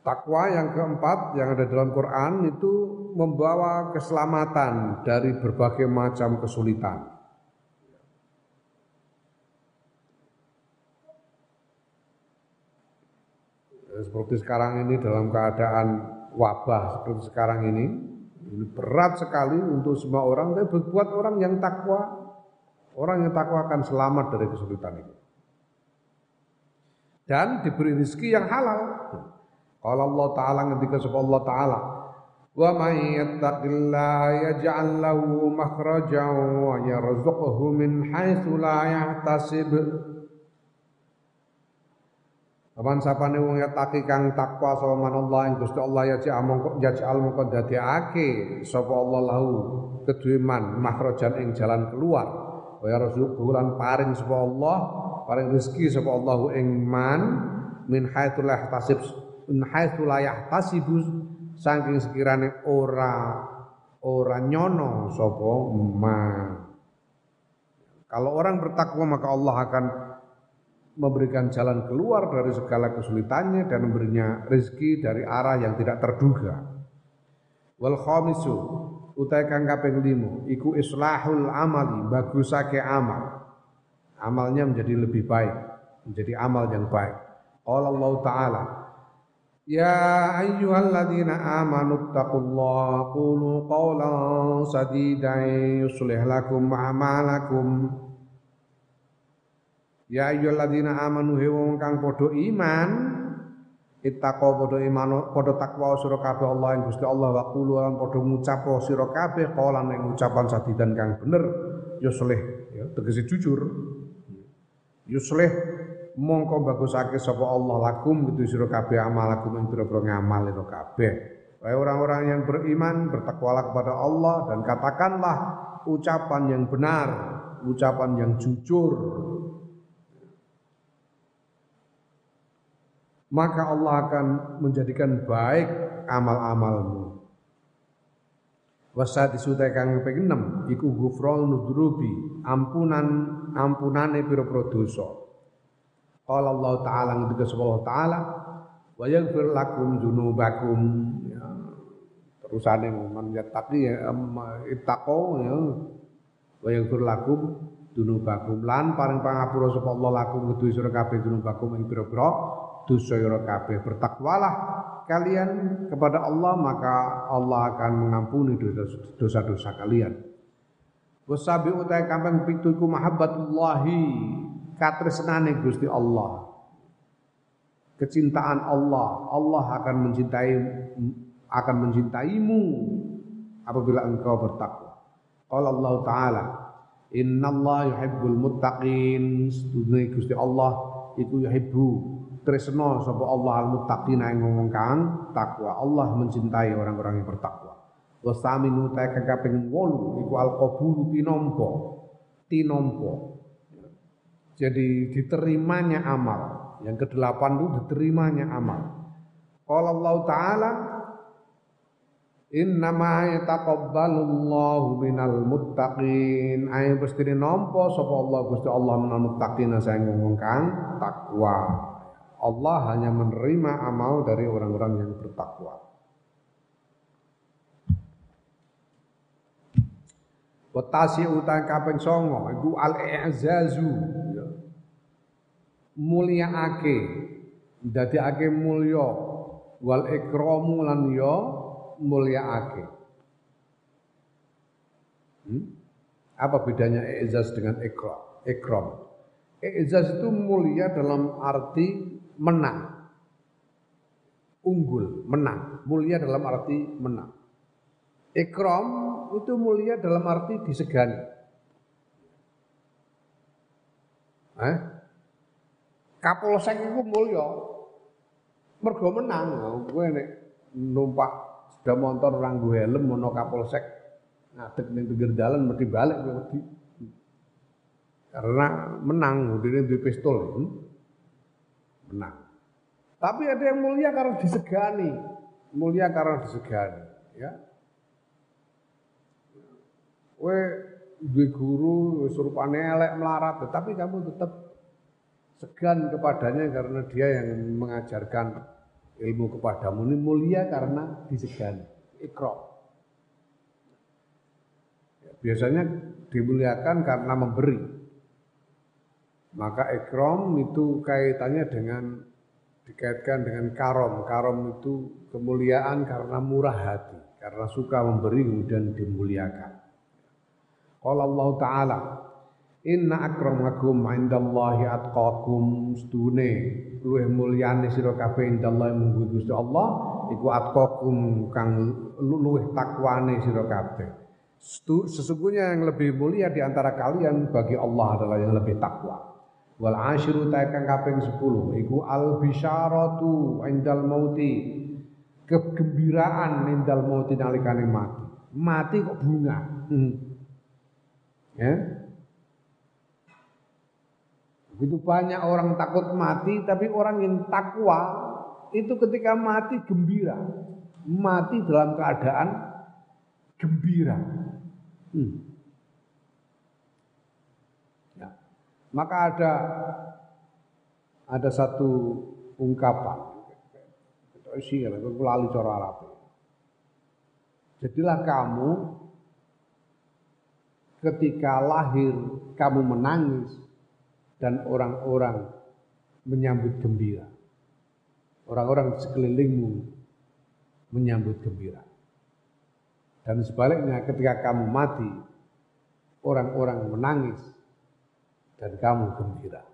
Takwa yang keempat yang ada dalam Quran itu membawa keselamatan dari berbagai macam kesulitan. Seperti sekarang ini dalam keadaan wabah seperti sekarang ini, ini berat sekali untuk semua orang, tapi buat orang yang takwa, orang yang takwa akan selamat dari kesulitan ini. Dan diberi rezeki yang halal. Kalau Allah Ta'ala ketika sebab Allah Ta'ala Wa may yattaqillaha yaj'al lahu makhrajan wa min haitsu la Aman sapane wong yataki kang takwa sapa manallah ing Gusti Allah ya ja mongko jajal mongko dadekake sapa Allah lahu kedue man makhrajan ing jalan keluar. Wa yarzuqhu lan paring sapa Allah paring rezeki sapa Allah ing man min haitsu la min haitsu la saking sekirane ora ora nyono sapa man. Kalau orang bertakwa maka Allah akan memberikan jalan keluar dari segala kesulitannya dan memberinya rezeki dari arah yang tidak terduga. Wal khamisu utai kang kaping 5 iku islahul amali bagusake amal. Amalnya menjadi lebih baik, menjadi amal yang baik. Allah Ta'ala Ya ayyuhalladzina amanu taqullaha qulu qawlan sadidan yuslih lakum a'malakum Ya ayyuhalladzina amanu he wong kang padha iman Ittaqo padha iman padha takwa sira kabeh Allah ing Gusti Allah wa qulu lan padha ngucap sira kabeh qalan ing ucapan sadidan kang bener yuslih ya tegese jujur yuslih mongko bagusake sapa Allah lakum gitu sira kabeh amalakum ing pira-pira ngamal kabeh. Wahai orang-orang yang beriman, bertakwalah kepada Allah dan katakanlah ucapan yang benar, ucapan yang jujur. Maka Allah akan menjadikan baik amal-amalmu. Wasati sutai kang ping 6 iku ghufranul dzunubi, ampunan ampunane pira-pira dosa. Qala Allah Ta'ala ngendika Allah Ta'ala wa yaghfir lakum dzunubakum ya. Terusane man yattaqi ya ittaqo ya wa yaghfir lakum dzunubakum lan paring pangapura sapa Allah lakum kedue sira kabeh dzunubakum ing pira-pira dosa kabeh bertakwalah kalian kepada Allah maka Allah akan mengampuni dosa-dosa kalian. Wasabi utai kampung pitu iku mahabbatullahi katresnane Gusti Allah. Kecintaan Allah, Allah akan mencintai akan mencintaimu apabila engkau bertakwa. Qala Allah Ta'ala, "Innallaha yuhibbul muttaqin." Gusti Allah iku yuhibbu tresno sapa Allah al muttaqin ing ngomong kang takwa. Allah mencintai orang-orang yang bertakwa. Wasaminu ta kaping 8 iku al qabulu pinompo. Tinompo. Jadi diterimanya amal. Yang kedelapan itu diterimanya amal. Kalau Allah Ta'ala Innama yataqabbalullahu minal muttaqin. Ayo pasti nampa sapa Allah Gusti Allah minal muttaqin saya ngomong kang takwa. Allah hanya menerima amal dari orang-orang yang bertakwa. Watasi utang kaping songo iku al-i'zazu. Mulyaake ake mulya. Wal ikramu lan ya mulyaake hmm? apa bedanya i'zaz dengan ikram ikram? I'zaz itu mulia dalam arti menang unggul menang mulia dalam arti menang ikram itu mulia dalam arti disegani eh? Kapolsek iku mulya. Mergo menang, kowe nek numpak sepeda motor ora nggo helm ana Kapolsek ngadeg ning pinggir dalan mesti balik. Karena menang, dene duwe pistol. Hmm? Menang. Tapi ada yang mulia karena disegani. Mulia karena disegani, ya. Duwe guru rupane elek melarat, tetapi kamu tetap segan kepadanya karena dia yang mengajarkan ilmu kepadamu ini mulia karena disegani. Ikra. Ya, biasanya dimuliakan karena memberi. Maka ikram itu kaitannya dengan dikaitkan dengan karom. Karom itu kemuliaan karena murah hati, karena suka memberi kemudian dimuliakan. Kalau Allah Ta'ala Inna akramakum indallahi atqakum stune luwih mulyane sira kabeh indallahi munggu Gusti Allah iku atqakum kang luwih takwane sira kabeh. Sesungguhnya yang lebih mulia di antara kalian bagi Allah adalah yang lebih takwa. Wal asyiru taikang kaping 10 iku al bisyaratu indal mauti. Kegembiraan indal mauti nalikane mati. Mati kok bunga. Hmm. Ya, Begitu banyak orang takut mati, tapi orang yang takwa itu ketika mati gembira. Mati dalam keadaan gembira. Hmm. Ya. Maka ada ada satu ungkapan. Isi lali cara Arab. Jadilah kamu ketika lahir kamu menangis dan orang-orang menyambut gembira. Orang-orang sekelilingmu menyambut gembira. Dan sebaliknya ketika kamu mati, orang-orang menangis dan kamu gembira.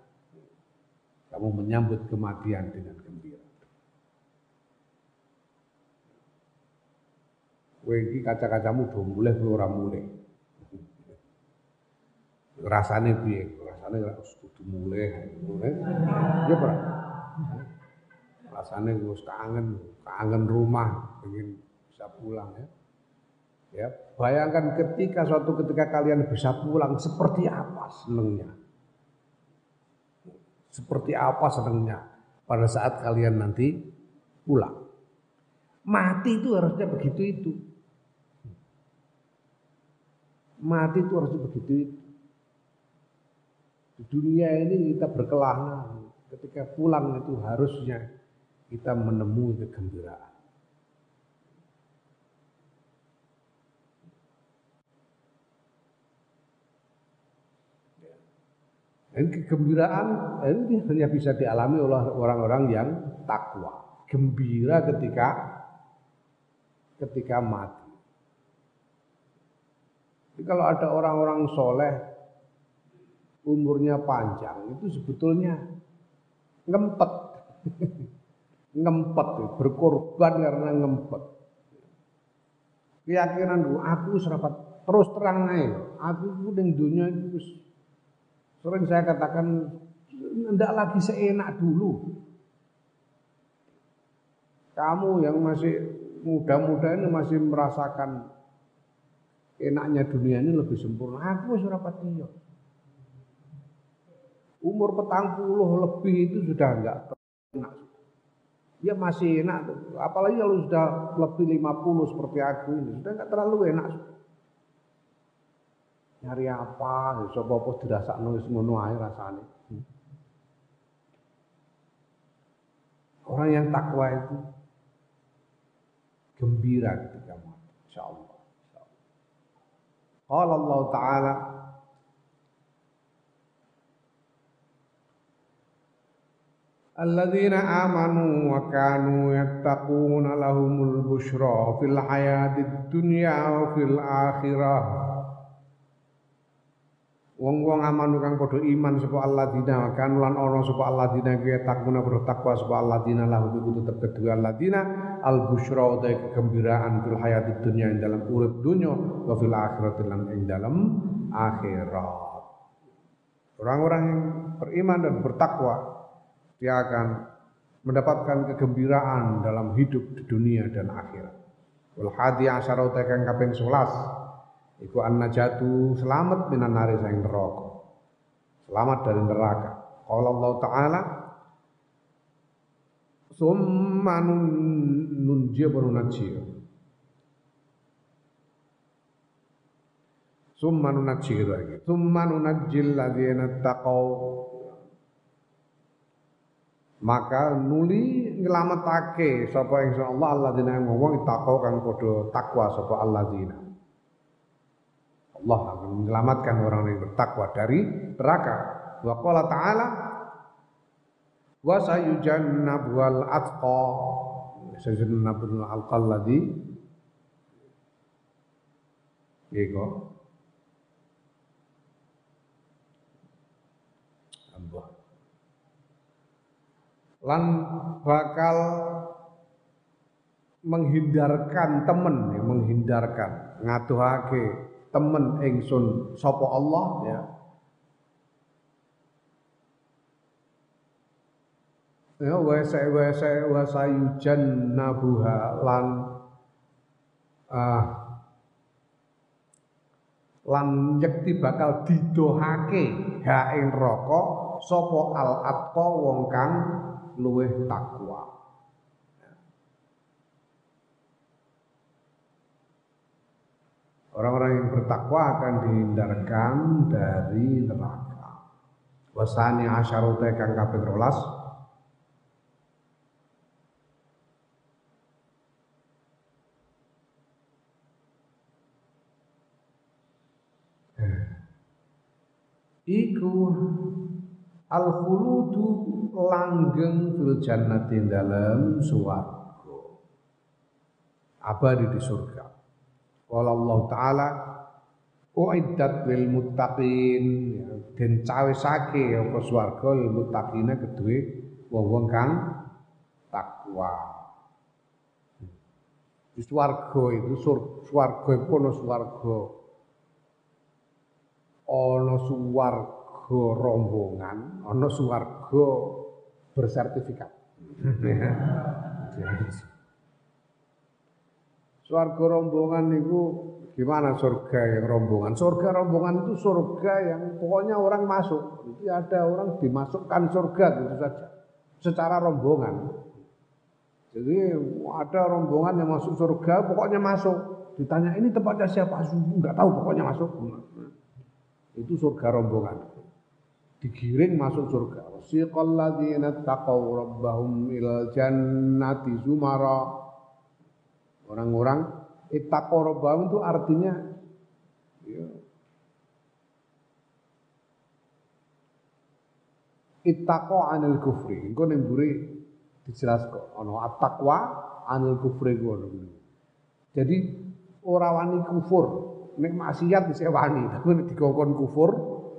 Kamu menyambut kematian dengan gembira. Iki kaca-kacamu do mulai ora mulai. Rasane piye? Rasane kudu mulai, mulai. Ya ora. Rasane wis kangen, kangen rumah, ingin bisa pulang ya. Ya, bayangkan ketika suatu ketika kalian bisa pulang seperti apa senengnya. Seperti apa senengnya pada saat kalian nanti pulang. Mati itu harusnya begitu itu. Mati itu harusnya begitu itu. Di dunia ini kita berkelana. Ketika pulang itu harusnya kita menemui kegembiraan. Dan kegembiraan ini hanya bisa dialami oleh orang-orang yang takwa. Gembira ketika ketika mati. Jadi kalau ada orang-orang soleh umurnya panjang itu sebetulnya ngempet ngempet berkorban karena ngempet keyakinan aku serapat terus terang aja aku ning dunia itu sering saya katakan tidak lagi seenak dulu kamu yang masih muda-muda ini masih merasakan enaknya dunia ini lebih sempurna aku serapat iya umur petang puluh lebih itu sudah enggak enak. Ya masih enak, apalagi kalau sudah lebih lima puluh seperti aku ini, sudah enggak terlalu enak. Nyari apa, coba apa dirasa nulis ngono ae. Orang yang takwa itu gembira ketika mati, insyaallah. Qala Allah Ta'ala wa kanu yattaquna lahumul busyra fil hayatid dunya wa fil akhirah. Wong-wong amanu kang padha iman sapa alladzina wa kanu lan ana sapa alladzina kuwi takuna padha takwa sapa alladzina lahum iku tetep kedua alladzina al busyra utai kegembiraan fil hayatid dunya ing dalam urip dunya wa fil akhirati lan ing dalam akhirat. Orang-orang yang beriman dan bertakwa dia akan mendapatkan kegembiraan dalam hidup di dunia dan akhirat. Wal hadi asyara kang kaping 11 iku an najatu selamat minan nari saing neraka. Selamat dari neraka. Qala Allah taala summa nun nunjiya baru Summa nunajji gitu lagi. Summa nunajjil ladzina taqau maka nuli nyelametake sapa ingsun Allah alladzina ngomong taqwa kang padha takwa sapa alladzina Allah akan menyelamatkan orang yang bertakwa dari neraka. Wa qala ta'ala wa sayujannabuhal atqa. Sayujannabul alqalladzi Ego Allah. Lan bakal menghindarkan temen ya, menghindarkan ngaduhake temen ingsun sapa Allah ya ya wa sa wa sa wa sayujannabuha lan ah lan yekti bakal didohake ha ing neraka sapa al atqa wong kang luweh takwa. Orang-orang yang bertakwa akan dihindarkan dari neraka. Wasani asyarote kang kaping rolas. Iku al khuludu langgeng fil jannati dalam swarga abadi di surga Qala Allah taala uiddat lil muttaqin. Ya, den cawesake apa swarga lil muttaqina kedue wong-wong kang takwa. Di swarga itu swarga iku ana swarga. Ana swarga rombongan ana swarga bersertifikat. Surga rombongan itu gimana surga yang rombongan? Surga rombongan itu surga yang pokoknya orang masuk. Itu ada orang dimasukkan surga gitu saja. Secara rombongan. Jadi ada rombongan yang masuk surga, pokoknya masuk. Ditanya ini tempatnya siapa? Enggak tahu, pokoknya masuk. Itu surga rombongan digiring masuk surga. Wasiqal ladzina taqaw rabbahum ilal jannati zumara. Orang-orang ittaqaw rabbahum itu artinya ya, ittaqaw anil kufri. Engko ning mburi dijelaskan ana at-taqwa anil kufri. Jadi ora wani kufur, nek maksiat bisa wani, tapi dikongkon kufur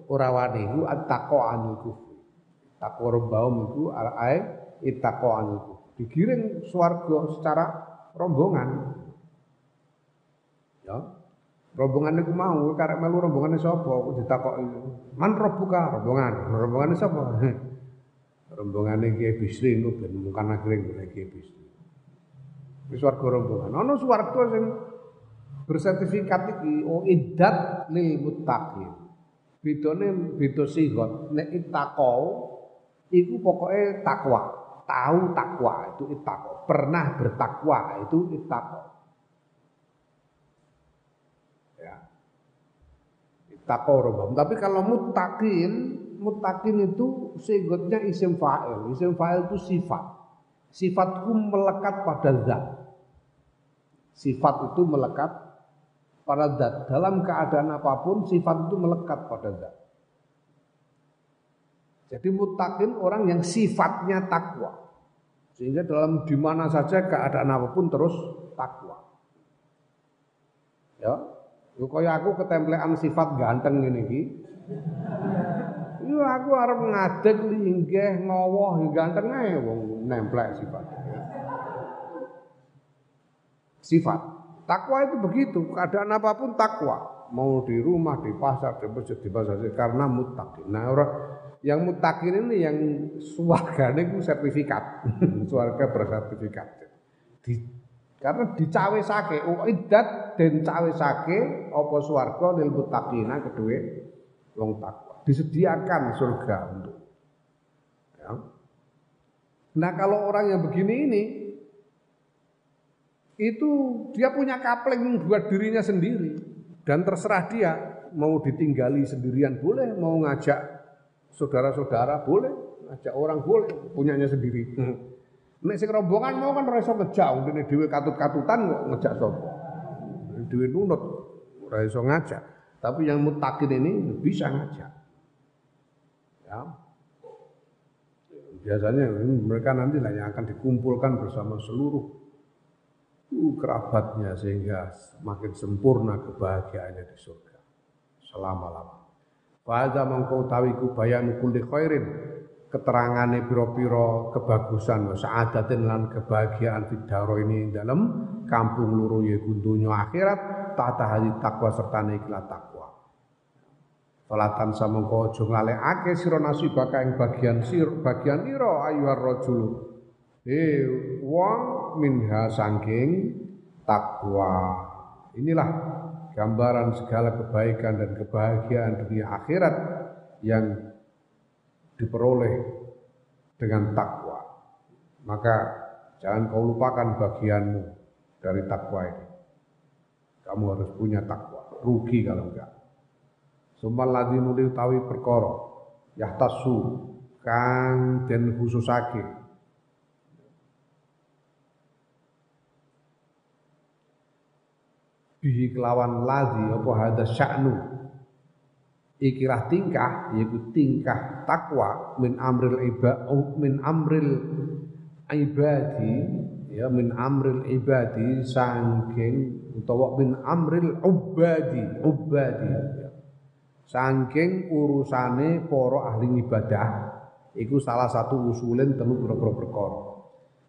ora wani iku anil kufri. Takwa rombahum iku ittaqwa anil kufri. Digiring swarga secara rombongan. Ya. Rombongan iku mau karek melu rombongane sapa? Aku ditakoki. Man robuka rombongan. Rombongane sapa? rombongane Kiai Bisri itu ben mungkin golek Kiai Bisri. Wis swarga rombongan. Ana swarga sing bersertifikat iki oh iddat lil muttaqin. Bedane beda sigot. Nek ittaqau iku pokoke takwa. Tahu takwa itu ittaqau. Pernah bertakwa itu ittaqau. Ya. Ittaqau robam. Tapi kalau muttaqin, muttaqin itu sigotnya isim fa'il. Isim fa'il itu sifat. Sifatku melekat pada zat. Sifat itu melekat pada zat. Dalam keadaan apa pun sifat itu melekat pada zat. Jadi mutakin orang yang sifatnya takwa. Sehingga dalam di mana saja keadaan apa pun terus takwa. Ya. Yo kaya aku ketemplean sifat ganteng ngene iki. Yo aku arep ngadeg linggih ngowoh ganteng ae wong nemplek sifat. Sifat. Takwa itu begitu, keadaan apa pun takwa. Mau di rumah, di pasar, di masjid, di pasar, karena mutakin. Nah orang yang mutakin ini yang suarganya itu sertifikat, suarga bersertifikat. Di, karena dicawe sake, uidat dan cawe sake, opo suarga lil mutakina kedua wong takwa. Disediakan surga untuk. Ya. Nah kalau orang yang begini ini itu dia punya kapling buat dirinya sendiri dan terserah dia mau ditinggali sendirian boleh, mau ngajak saudara-saudara boleh, ngajak orang boleh, punyanya sendiri. Hmm. Nek sing rombongan mau kan ora iso ngejak, dene dhewe katut-katutan kok ngejak sapa. Dhewe nunut ora iso ngajak. Tapi yang mutakin ini bisa ngajak. Ya. Biasanya mereka nanti lah yang akan dikumpulkan bersama seluruh uh, kerabatnya sehingga semakin sempurna kebahagiaannya di surga selama-lama. Fa'adha mengkau tawiku bayanu kulli khairin keterangane piro-piro kebagusan wa sa'adatin lan kebahagiaan fidaro ini dalam kampung luru ya gundunya akhirat tata hadi takwa serta ikhlas takwa. Falatan samangka aja nglalekake sira nasibaka ing bagian sir bagian ira ayuhar rajul. Eh wong minha sangking takwa. Inilah gambaran segala kebaikan dan kebahagiaan dunia akhirat yang diperoleh dengan takwa. Maka jangan kau lupakan bagianmu dari takwa ini. Kamu harus punya takwa. Rugi kalau enggak. Sumal ladzi nuli utawi perkara yahtasu kang den khususake bihi kelawan ladzi apa hada sya'nu ikilah tingkah yaitu tingkah takwa min amril iba min amril ibadi ya min amril ibadi sangking utawa min amril ubadi ubadi ya Sangking urusane para ahli ibadah itu salah satu usulin telu perkara.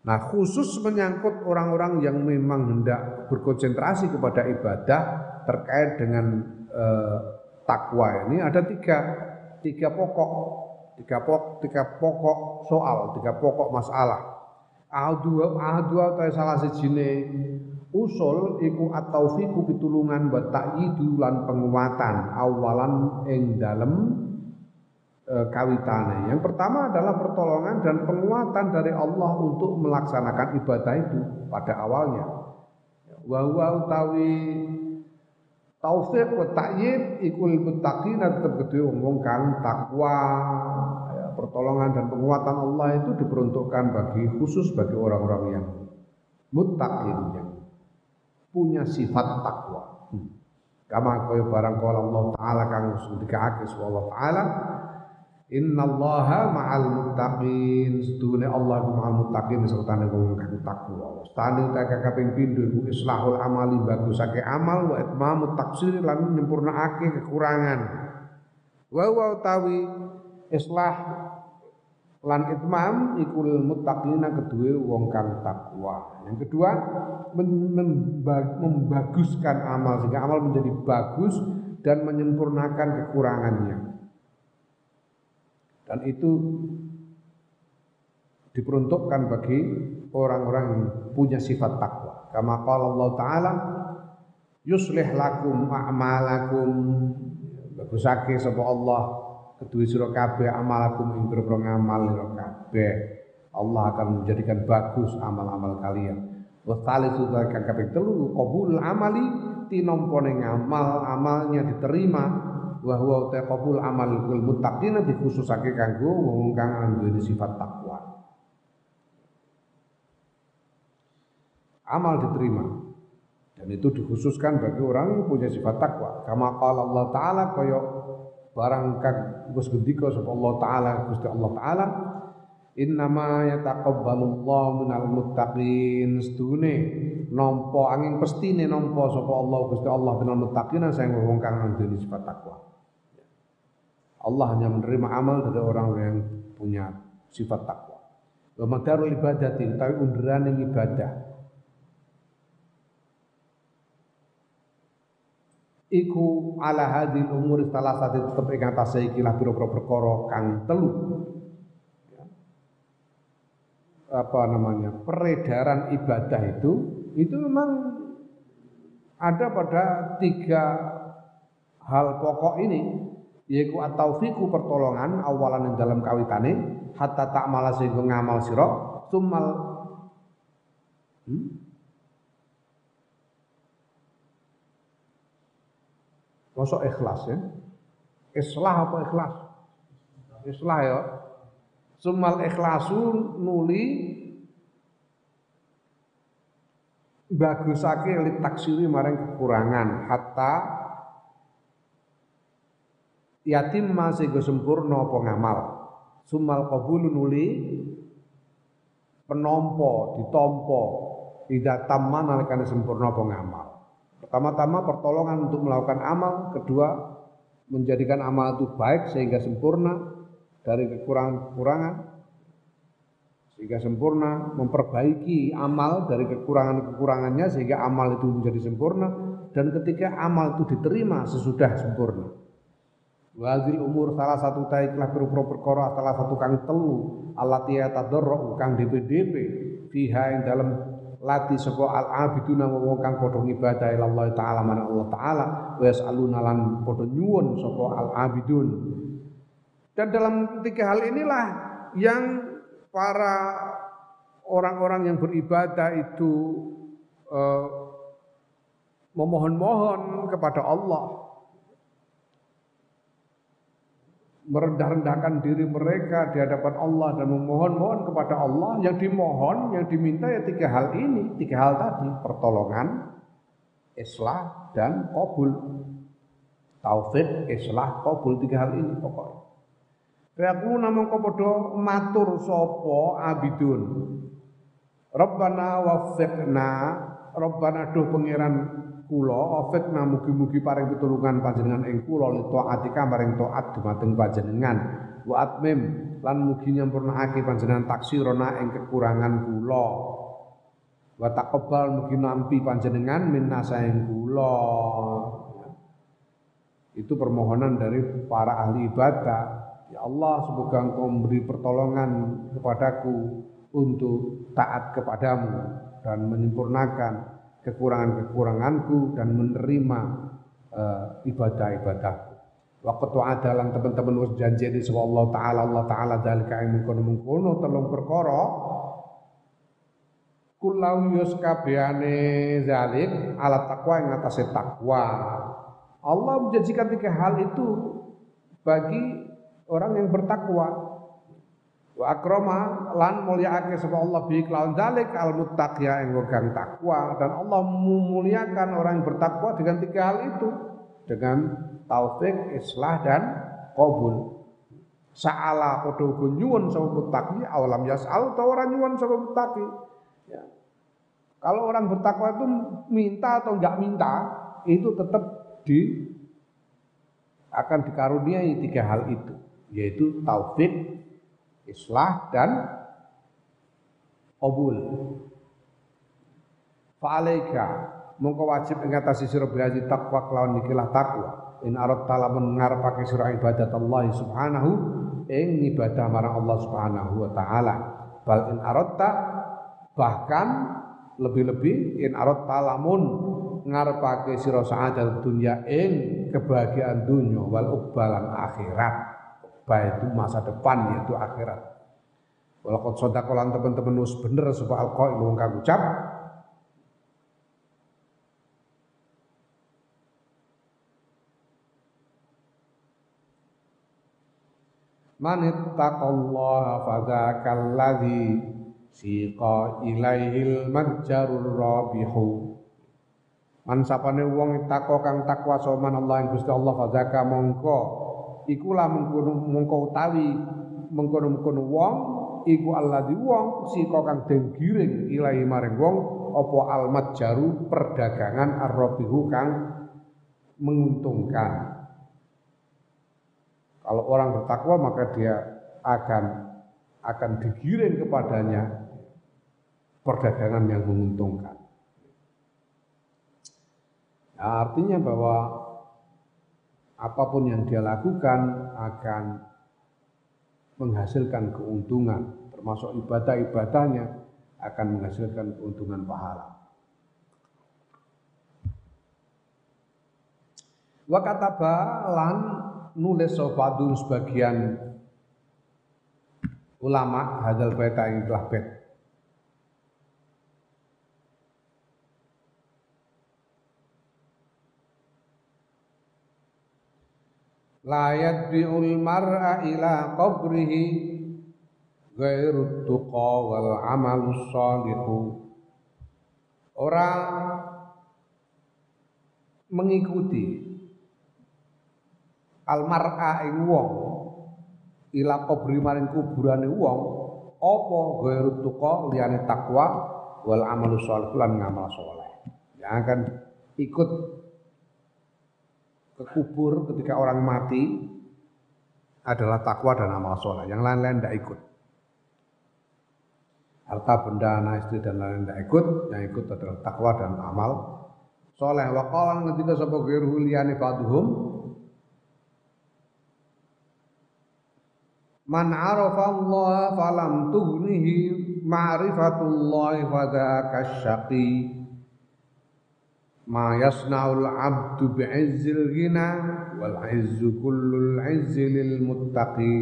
Nah, khusus menyangkut orang-orang yang memang hendak berkonsentrasi kepada ibadah terkait dengan eh, takwa ini ada tiga tiga pokok tiga pokok tiga pokok soal tiga pokok masalah. Ahadua ahadua salah sejine usul iku at-taufiqu pitulungan wa ta'yidu lan penguatan awalan ing dalem e, kawitane. Yang pertama adalah pertolongan dan penguatan dari Allah untuk melaksanakan ibadah itu pada awalnya. Wa huwa utawi taufik wa ta'yid ikul muttaqina tetep gede wong kang takwa. Ya, pertolongan dan penguatan Allah itu diperuntukkan bagi khusus bagi orang-orang yang muttaqin yang punya sifat takwa. Hmm. Kama kaya barang kala Allah taala kang dikaake Allah taala Inna Allaha ma'al muttaqin Sedune Allah ku ma'al muttaqin serta wong kang takwa. Stane ta kaping pindho iku islahul amali bagusake amal wa itmamu taksir lan nyempurnaake kekurangan. Wa wa utawi islah lan itmam ikul muttaqina kedua wong kang takwa. Yang kedua membaguskan amal sehingga amal menjadi bagus dan menyempurnakan kekurangannya. Dan itu diperuntukkan bagi orang-orang yang punya sifat takwa. Kama qala Allah taala yuslih lakum a'malakum bagusake sapa Allah kedua sira kabeh amalakum ing pira ngamal sira kabeh. Allah akan menjadikan bagus amal-amal kalian. Wa salisu kang kaping telu qabul amali tinompone ngamal amalnya diterima wa huwa ta qabul amal kul muttaqin dikhususake kanggo wong kang duwe sifat takwa. Amal diterima dan itu dikhususkan bagi orang yang punya sifat takwa. Kama qala Allah taala kaya barang kang Gus gendika sapa Allah taala Gusti Allah taala Innama yataqabbalullahu minal muttaqin sedune nampa angin pestine nampa sapa Allah Gusti Allah minal muttaqin sing wong kang duweni sifat takwa. Allah hanya menerima amal dari orang yang punya sifat takwa. Wa madarul ibadati tapi unduran ibadah iku ala hadil umur salah satu tetep ing atase iki lah pira perkara kang telu ya. apa namanya peredaran ibadah itu itu memang ada pada tiga hal pokok ini yaitu at-taufiqu pertolongan awalan yang dalam kawitane hatta tak malah sehingga ngamal sira summal hmm? Masa ikhlas ya? Islah apa ikhlas? Islah ya. Sumal ikhlasu nuli bagusake li taksiri maring kekurangan hatta yatim masih sempurna apa ngamal. Sumal qabulu nuli penompo, ditompo, tidak taman nalikane sempurna apa ngamal. Pertama-tama pertolongan untuk melakukan amal, kedua menjadikan amal itu baik sehingga sempurna dari kekurangan-kekurangan sehingga sempurna memperbaiki amal dari kekurangan-kekurangannya sehingga amal itu menjadi sempurna dan ketika amal itu diterima sesudah sempurna Wazil umur salah satu taiklah perupro perkara salah satu kang telu alati tadarru kang DPDP fiha yang dalam lati sapa al abiduna wong kang padha ngibadah ila Allah taala mana Allah taala wa yasaluna lan padha nyuwun al abidun dan dalam tiga hal inilah yang para orang-orang yang beribadah itu uh, memohon-mohon kepada Allah merendah-rendahkan diri mereka di hadapan Allah dan memohon-mohon kepada Allah yang dimohon, yang diminta ya tiga hal ini, tiga hal tadi, pertolongan, islah dan qabul. Taufik, islah, qabul tiga hal ini pokoknya. Kayaku namung padha matur sapa abidun. Rabbana waffiqna, Rabbana duh pangeran kula afikna mugi-mugi paring pitulungan panjenengan ing kula li taatika maring taat dumateng panjenengan. Wa atmim lan mugi nyampurnakake panjenengan taksirona ing kekurangan kula. Wa taqabbal mugi nampi panjenengan minna saing kula. Itu permohonan dari para ahli ibadah. Ya Allah semoga engkau memberi pertolongan kepadaku untuk taat kepadamu dan menyempurnakan kekurangan-kekuranganku dan menerima uh, ibadah-ibadahku. Waktu adalah teman-teman wis janji di Allah taala Allah taala dalika mengkono-mengkono telung perkara kulau yus kabehane zalik ala takwa ing atase takwa. Allah menjanjikan tiga hal itu bagi orang yang bertakwa wa akrama lan mulyaake sapa Allah bi kelawan dalik al muttaqiya ing wegang takwa dan Allah memuliakan orang yang bertakwa dengan tiga hal itu dengan taufik, islah dan qabul. Sa'ala padha nyuwun sapa muttaqi awalam yas'al ta ora nyuwun sapa muttaqi. Ya. Kalau orang bertakwa itu minta atau enggak minta itu tetap di akan dikaruniai tiga hal itu yaitu taufik, islah dan qabul. Fa'alaika mongko wajib ing atase sira takwa kelawan ikilah takwa. In arad talamun ngarepake sira ibadat Allah subhanahu ing ibadah marang Allah subhanahu wa taala. Bal in aradta bahkan lebih-lebih in arad talamun ngarepake sira sa'adat dunya ing kebahagiaan dunya wal uqbalan akhirat baik itu masa depan yaitu akhirat. Walaupun sodakolan teman-teman nus bener supaya alkohol wong kang ucap. Man ittaqallaha fadzakal ladzi siqa ilaihil majjarur rabihu Man sapane wong takwa kang takwa soman Allah Gusti Allah fadzaka mongko ikulah mengkono mengko utawi mengkono-mengkono wong iku di wong sika kang den giring ilahi maring wong apa almat jaru perdagangan arrobihu kang menguntungkan kalau orang bertakwa maka dia akan akan digiring kepadanya perdagangan yang menguntungkan. Nah, artinya bahwa apa pun yang dia lakukan akan menghasilkan keuntungan, termasuk ibadah-ibadahnya akan menghasilkan keuntungan pahala. Wa kataba lan nulis sebagian ulama hadal baita yang telah bet la yadbi'ul mar'a ila qabrihi ghairu tuqa wal amalus salihu. Orang mengikuti almar'a ing wong ila qabri maring kuburane wong apa ghairu tuqa liyane takwa wal amalus shalih lan ngamal saleh. Yang akan ikut ke kubur ketika orang mati adalah takwa dan amal soleh. Yang lain-lain tidak ikut. Harta benda, anak istri dan lain-lain tidak ikut. Yang ikut adalah takwa dan amal soleh. Waqalan ketika sapa ghairu liyane ba'dhum Man arafa Allah falam tughnihi ma'rifatullah fa dzaka syaqi ma yasna'ul 'abdu bi'izzil ghina wal 'izzu kullul 'izzi lil muttaqi.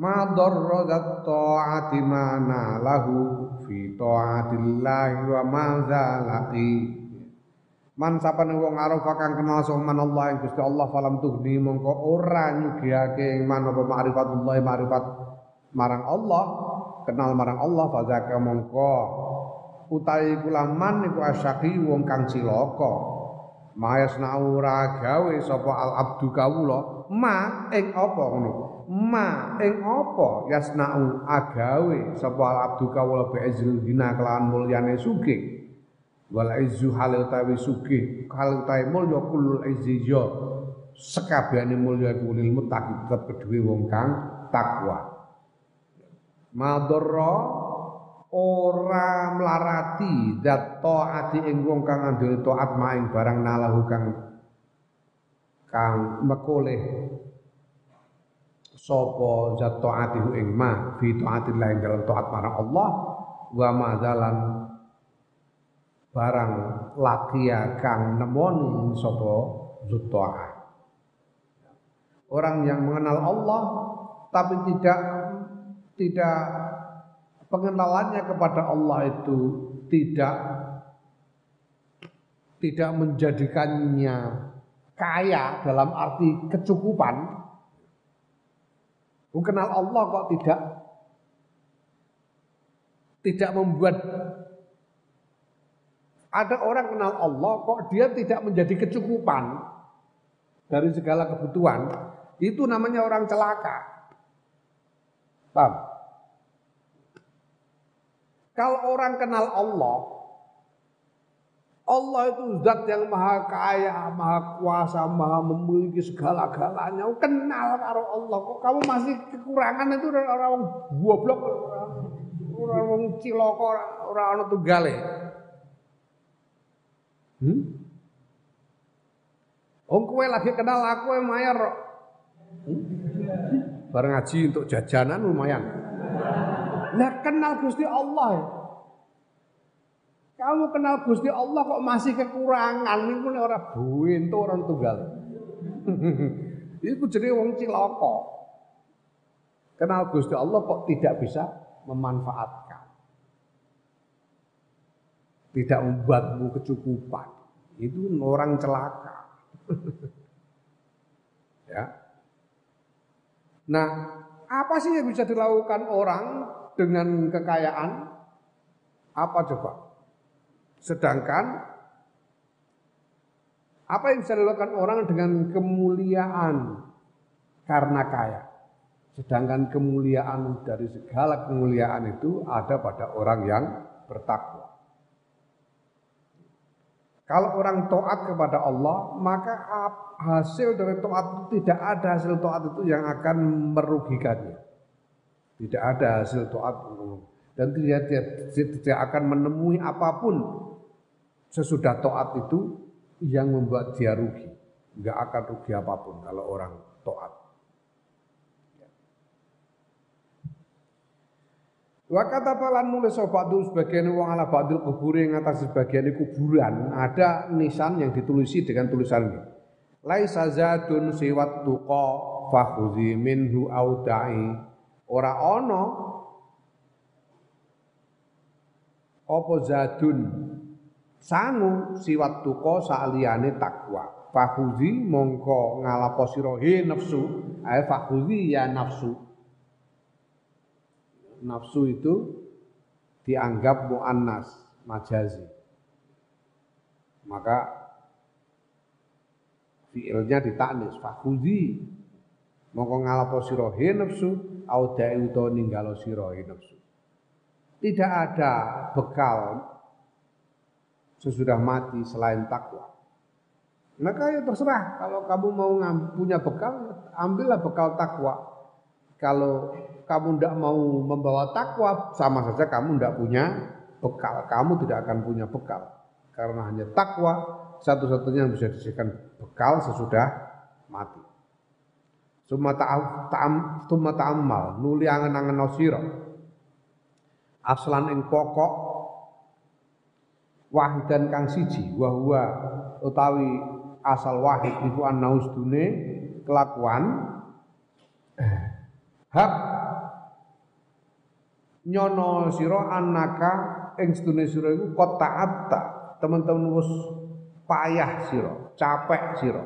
Ma darra ta'ati ma nalahu fi ta'atillahi wa ma zalaqi. Man sapane wong arafa kang kenal soman Allah ing Gusti Allah falam tuhni mongko ora nyugihake ing man apa ma'rifatullah ma'rifat marang Allah kenal marang Allah fazaka mongko utawi kula man iku asyaki wong kang cilaka. Mayasna ora gawe sapa al abdu kawula? Ma ing apa ngono? Ma ing apa? Yasnau agawe sapa al abdu kawula bi izil dina kelawan mulyane sugih. Wal izzu hal utawi sugih. Hal utawi mulya kulul izzi yo sekabehane mulya iku lil muttaqi tetep kedue wong kang takwa. Madharra ora mlarati dat taati ing wong kang andel taat maing barang nalahu kang kang mekoleh. Sapa zat taatihu ing ma fi taatillah ing dalam taat marang Allah wa madzalan barang lakia kang nemoni sapa zuttaah orang yang mengenal Allah tapi tidak tidak pengenalannya kepada Allah itu tidak tidak menjadikannya kaya dalam arti kecukupan mengenal Allah kok tidak tidak membuat ada orang kenal Allah kok dia tidak menjadi kecukupan dari segala kebutuhan. Itu namanya orang celaka. Paham? Kalau orang kenal Allah, Allah itu zat yang maha kaya, maha kuasa, maha memiliki segala-galanya. Kenal karo Allah. Kok kamu masih kekurangan itu orang goblok, orang ciloko, orang orang tunggale. Hmm? Om kue lagi kenal aku yang mayar Hmm? Bareng ngaji untuk jajanan lumayan. Nah kenal Gusti Allah. Ya. Kamu kenal Gusti Allah kok masih kekurangan niku ora buento orang tunggal. Iku jadi wong cilaka. Kenal Gusti Allah kok tidak bisa memanfaatkan tidak membuatmu kecukupan. Itu orang celaka. ya. Nah, apa sih yang bisa dilakukan orang dengan kekayaan? Apa coba? Sedangkan apa yang bisa dilakukan orang dengan kemuliaan karena kaya? Sedangkan kemuliaan dari segala kemuliaan itu ada pada orang yang bertakwa. Kalau orang taat kepada Allah, maka hasil dari taat itu tidak ada hasil taat itu yang akan merugikannya. Tidak ada hasil taat dan tidak, tidak, tidak akan menemui apa pun sesudah taat itu yang membuat dia rugi. Enggak akan rugi apa pun kalau orang taat. Wa kata falan nulis sobatu sebagian wong ala ba'dil kubur yang atas sebagian kuburan ada nisan yang ditulisi dengan tulisan ini. Laisa zadun siwat tuqa fakhudhi minhu audai. Ora ono. Apa zadun? Sangu siwat tuqa saliyane takwa. fakhuzi mongko ngalapo sira nafsu. Ae fakhuzi ya nafsu. Nafsu itu dianggap muannas majazi. Maka fiilnya ditaknis fakhuzi mongko ngalapo sira nafsu au da'i utawa ninggalo sira he nafsu tidak ada bekal sesudah mati selain takwa. Maka ya terserah kalau kamu mau punya bekal, ambillah bekal takwa. Kalau kamu tidak mau membawa takwa, sama saja kamu tidak punya bekal. Kamu tidak akan punya bekal. Karena hanya takwa satu-satunya yang bisa disediakan bekal sesudah mati. Summa ta'am summa ta'ammal. Nuli angen-angen sira. Aslan ing pokok. Wahidan kang siji. Wa huwa utawi asal wahid iku annaus dune kelakuan. Hak. Nyono sira anaka ing sedune sira iku kota atta teman-teman wis payah sira capek sira.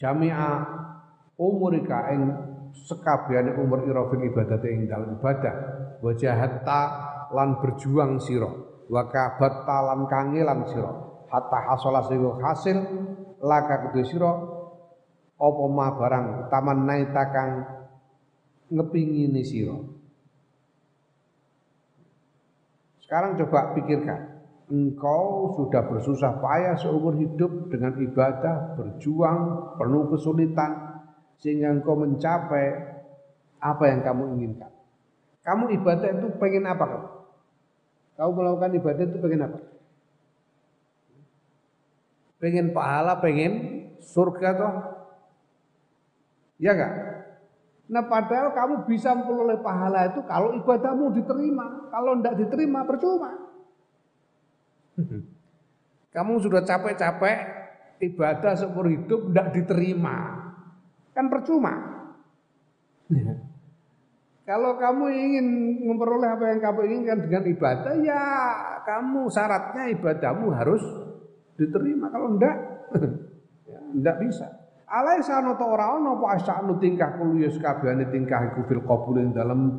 Jamia umurika ing sekabehane umur ira fil ibadah ing dalem ibadah. Wajahatta lan berjuang sira. Wa kabat talan kangelan sira. Hatta hasala sehingga hasil laka kedue sira apa ma barang taman naita kang ngepingini sira. Sekarang coba pikirkan engkau sudah bersusah payah seumur hidup dengan ibadah berjuang penuh kesulitan sehingga engkau mencapai apa yang kamu inginkan kamu ibadah itu pengen apa kamu Kau melakukan ibadah itu pengen apa? Pengen pahala, pengen surga toh? Ya enggak? Nah padahal kamu bisa memperoleh pahala itu kalau ibadahmu diterima. Kalau tidak diterima percuma. Kamu sudah capek-capek ibadah seumur hidup tidak diterima. Kan percuma. Kalau kamu ingin memperoleh apa yang kamu inginkan dengan ibadah, ya kamu syaratnya ibadahmu harus diterima. Kalau enggak, ya, enggak bisa. Alai sano to ora ono apa asanu tingkah kulo ya sakabehane tingkah iku fil qabul dalam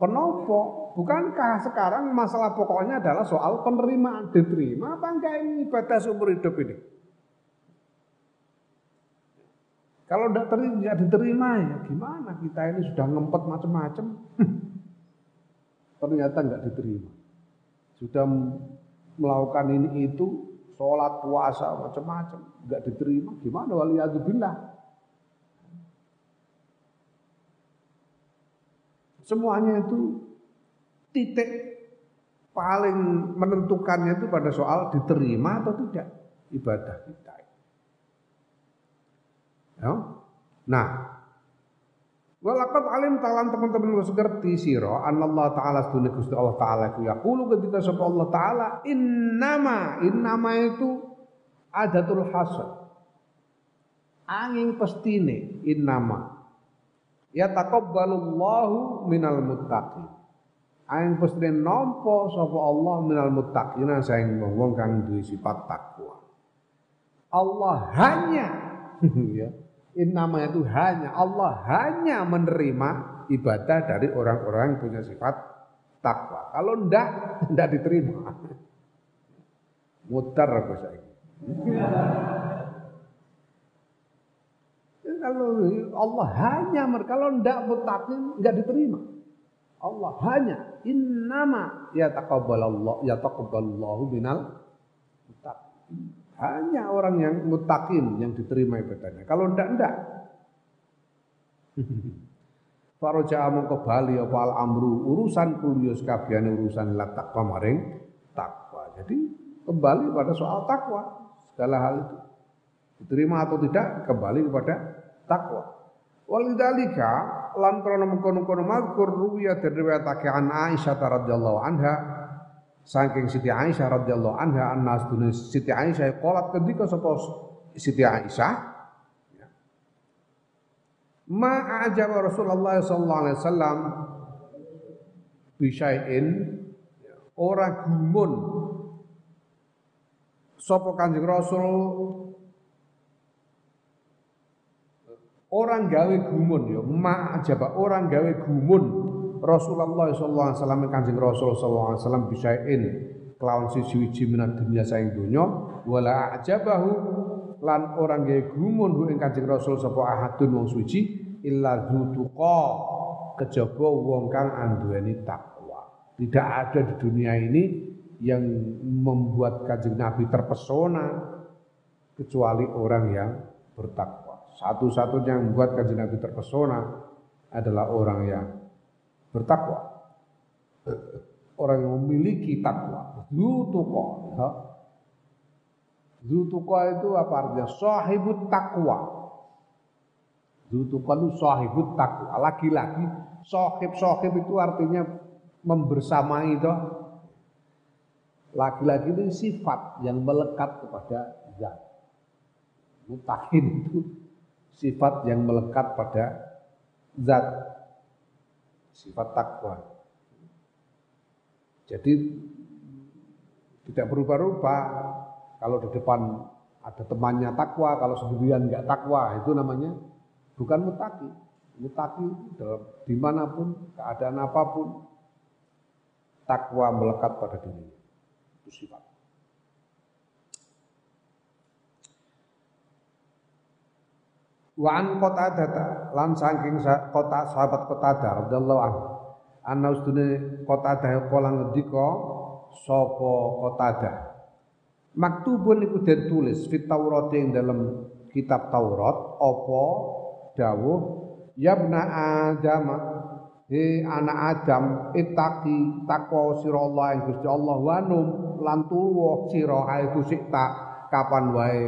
penopo. Bukankah sekarang masalah pokoknya adalah soal penerimaan diterima apa enggak ini ibadah seumur hidup ini? Kalau tidak terima, diterima ya gimana kita ini sudah ngempet macam-macam. Ternyata nggak diterima. Sudah melakukan ini itu, sholat puasa macam-macam, nggak diterima. Gimana waliyadzubillah? Semuanya itu titik paling menentukannya itu pada soal diterima atau tidak ibadah kita. Ya. Nah, Walakad alim talan teman-teman wis ngerti sira Allah taala sedune Gusti Allah taala ku yaqulu ketika sapa Allah taala innama innama itu adatul hasad. Angin pestine innama ya taqabbalullahu minal muttaqin. Angin pestine nampa sapa Allah minal muttaqin saing wong kang duwe sifat takwa. Allah hanya ya Innama itu hanya Allah hanya menerima ibadah dari orang-orang yang punya sifat takwa. Kalau ndak ndak diterima. Mutar aku saya. Kalau Allah hanya kalau ndak mutakin nggak diterima. Allah hanya innama ya taqabbalallahu ya taqabbalallahu minal muttaqin. Hanya orang yang mutakin yang diterima ibadahnya. Kalau ndak ndak. Faroja mongko bali apa al amru urusan kulius kabiane urusan la takwa maring takwa. Jadi kembali pada soal takwa segala hal itu diterima atau tidak kembali kepada takwa. Walidalika lan krana mengkono-kono mazkur ruwiya diriwayatake an Aisyah radhiyallahu anha saking Siti Aisyah radhiyallahu anha annas dunya Siti Aisyah qolat ketika sapa Siti Aisyah? Ya. Ma ajaba Rasulullah sallallahu alaihi wasallam bisyai'in ya, ora gumun sapa Kanjeng Rasul orang gawe gumun ya ma ajaba orang gawe gumun. Rasulullah sallallahu alaihi wasallam Kanjeng Rasul sallallahu alaihi wasallam bisain kelawan siji-wiji minat dunia saing donya wala ajabahu lan orang gawe gumun hu ing Kanjeng Rasul sapa ahadun wong suci illa dzutuqa kejaba wong kang anduweni takwa tidak ada di dunia ini yang membuat Kanjeng Nabi terpesona kecuali orang yang bertakwa. Satu-satunya yang membuat kanjeng Nabi terpesona adalah orang yang bertakwa. Orang yang memiliki takwa. Zutuqa. Ya. Zutuqa itu apa artinya? Sahibut takwa. Zutuqa itu sahibut takwa. Lagi-lagi sahib-sahib itu artinya membersamai itu. Laki-laki itu sifat yang melekat kepada zat. Mutakin itu sifat yang melekat pada zat. Sifat takwa. Jadi tidak berubah-ubah. Kalau di depan ada temannya takwa, kalau sendirian nggak takwa, itu namanya bukan mutaki. Mutaki dalam di mana pun, keadaan apa pun, takwa melekat pada dirinya. Itu sifat. Wa an Qatadah lan saking kota sahabat Qatadah radhiyallahu anhu. Ana ustune Qatadah kala ngendika sapa Qatadah. Maktubun iku den tulis fit Taurat ing dalam kitab Taurat apa dawuh yabna Adam he anak Adam itaki takwa sira Allah ing Gusti Allah wanum lan tuwa sira itu sikta kapan wae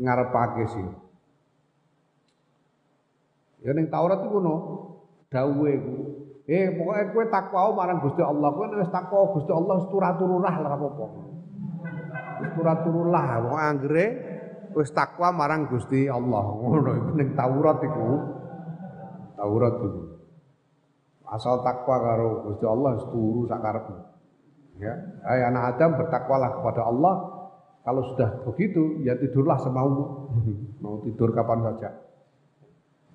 ngarepake sih Ya ning Taurat iku ngono. Dawuhe iku. Eh pokoke kowe takwa marang Gusti Allah. Kowe wis takwa Gusti Allah wis turatururah lah apa-apa. Wis turatururah pokoke anggere wis takwa marang Gusti Allah. Ngono iku ning Taurat iku. Taurat iku. Asal takwa karo Gusti Allah wis turu sakarepmu. Ya, hai anak Adam bertakwalah kepada Allah. Kalau sudah begitu, ya tidurlah semaumu. Mau tidur kapan saja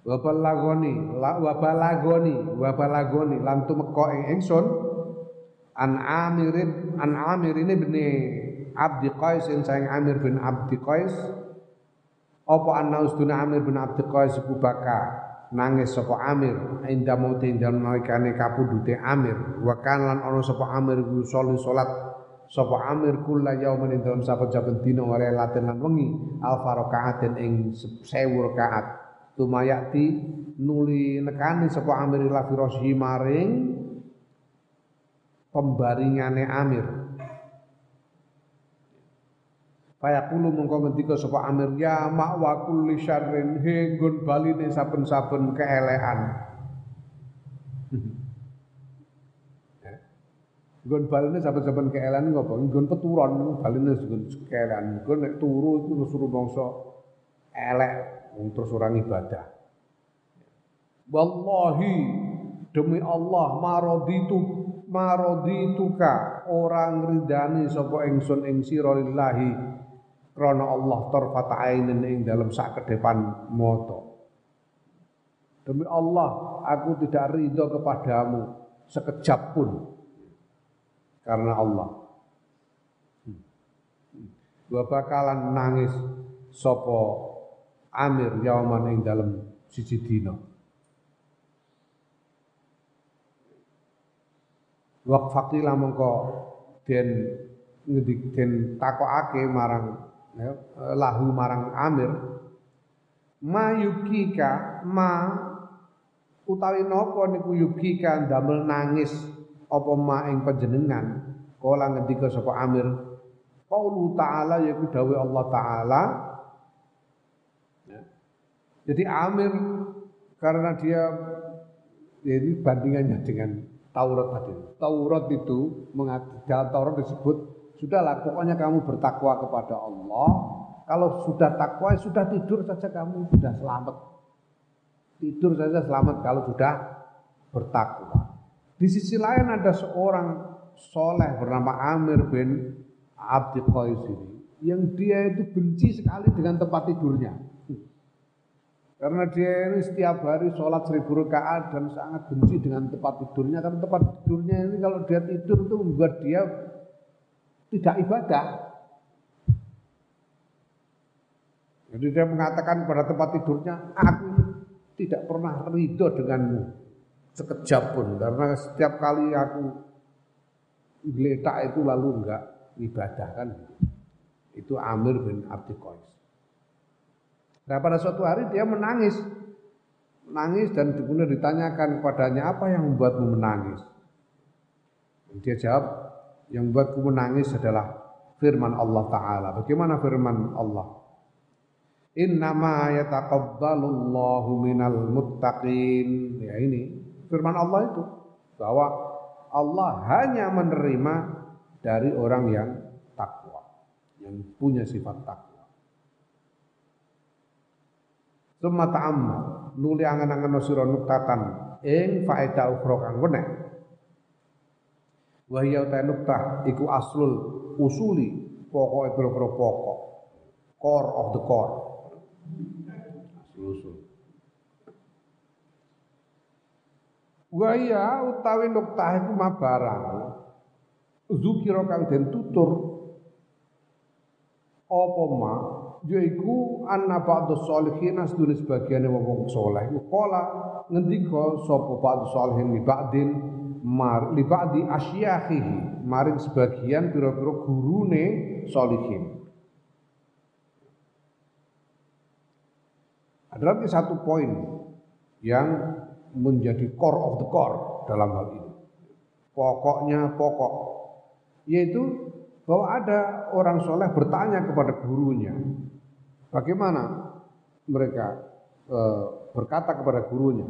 wa balagoni la wa balagoni wa balagoni lan tumeka ing ingsun an Amir an Amir ini bin Abdi Qais yang sayang Amir bin Abdi Qais. Apa anna ustuna Amir bin Abdi Qais iku baka nangis sapa Amir inda mauti dalem nalikane kapundhute Amir. Wa kan lan ana sapa Amir sholat salat sapa Amir kula yaumin ing dalem saben-saben dina wa lailatin lan wengi al faraqaatin ing 1000 rakaat tumayati nuli nekani sapa Amir ila firasyi maring pembaringane Amir. Fayaqulu mongko ngendika sapa Amir ya ma'wa kulli syarrin he nggon baline saben-saben keelekan Nggon baline saben-saben keelekan ngopo nggon peturon baline nggon keelekan nggon nek turu itu suruh bangsa elek terus orang ibadah. Wallahi demi Allah maraditu maradituka orang ridani sapa ingsun ing sira lillahi krana Allah tarfat ainin ing dalam sak ke depan moto. Demi Allah aku tidak ridho kepadamu sekejap pun karena Allah. Wa bakalan nangis sapa Amir yauman ing dalam siji dina. Wak fakila mengko den ngedik den takokake marang ya, lahu marang Amir ma yukika ma utawi napa niku yukika ndamel nangis apa ma ing panjenengan kala ngendika sapa Amir qaulu ta'ala yaiku dawuh Allah taala jadi Amir karena dia jadi bandingannya dengan Taurat tadi. Taurat itu dalam Taurat disebut sudahlah pokoknya kamu bertakwa kepada Allah. Kalau sudah takwa sudah tidur saja kamu sudah selamat. Tidur saja selamat kalau sudah bertakwa. Di sisi lain ada seorang soleh bernama Amir bin Abdi Qais ini yang dia itu benci sekali dengan tempat tidurnya. Karena dia ini setiap hari sholat seribu rakaat dan sangat benci dengan tempat tidurnya. Karena tempat tidurnya ini kalau dia tidur itu membuat dia tidak ibadah. Jadi dia mengatakan pada tempat tidurnya, aku tidak pernah ridho denganmu sekejap pun. Karena setiap kali aku geletak itu lalu enggak ibadah kan. Itu Amir bin Abdi. Nah pada suatu hari dia menangis. Menangis dan kemudian ditanyakan kepadanya apa yang membuatmu menangis. Dan dia jawab, yang membuatku menangis adalah firman Allah Ta'ala. Bagaimana firman Allah? Innama yataqabbalullahu minal muttaqin. Ya ini firman Allah itu bahwa Allah hanya menerima dari orang yang takwa, yang punya sifat takwa. Summa ta'amma nuli angan-angan sira nuktatan ing faedah ukhra kang wenek. Wa hiya ta nuktah iku aslul usuli pokok pira-pira pokok. Core of the core. Aslul usul. Wa hiya utawi nuktah iku mabarang. Zukira kang den tutur apa ma yaiku anna ba'dus sholihin asdune sebagiane wong-wong saleh kala ngendika sapa ba'dus sholihin li ba'din mar li ba'di asyakhihi maring sebagian pira-pira gurune sholihin Ada lagi satu poin yang menjadi core of the core dalam hal ini. Pokoknya pokok. Yaitu bahwa ada orang soleh bertanya kepada gurunya. Bagaimana mereka e, berkata kepada gurunya?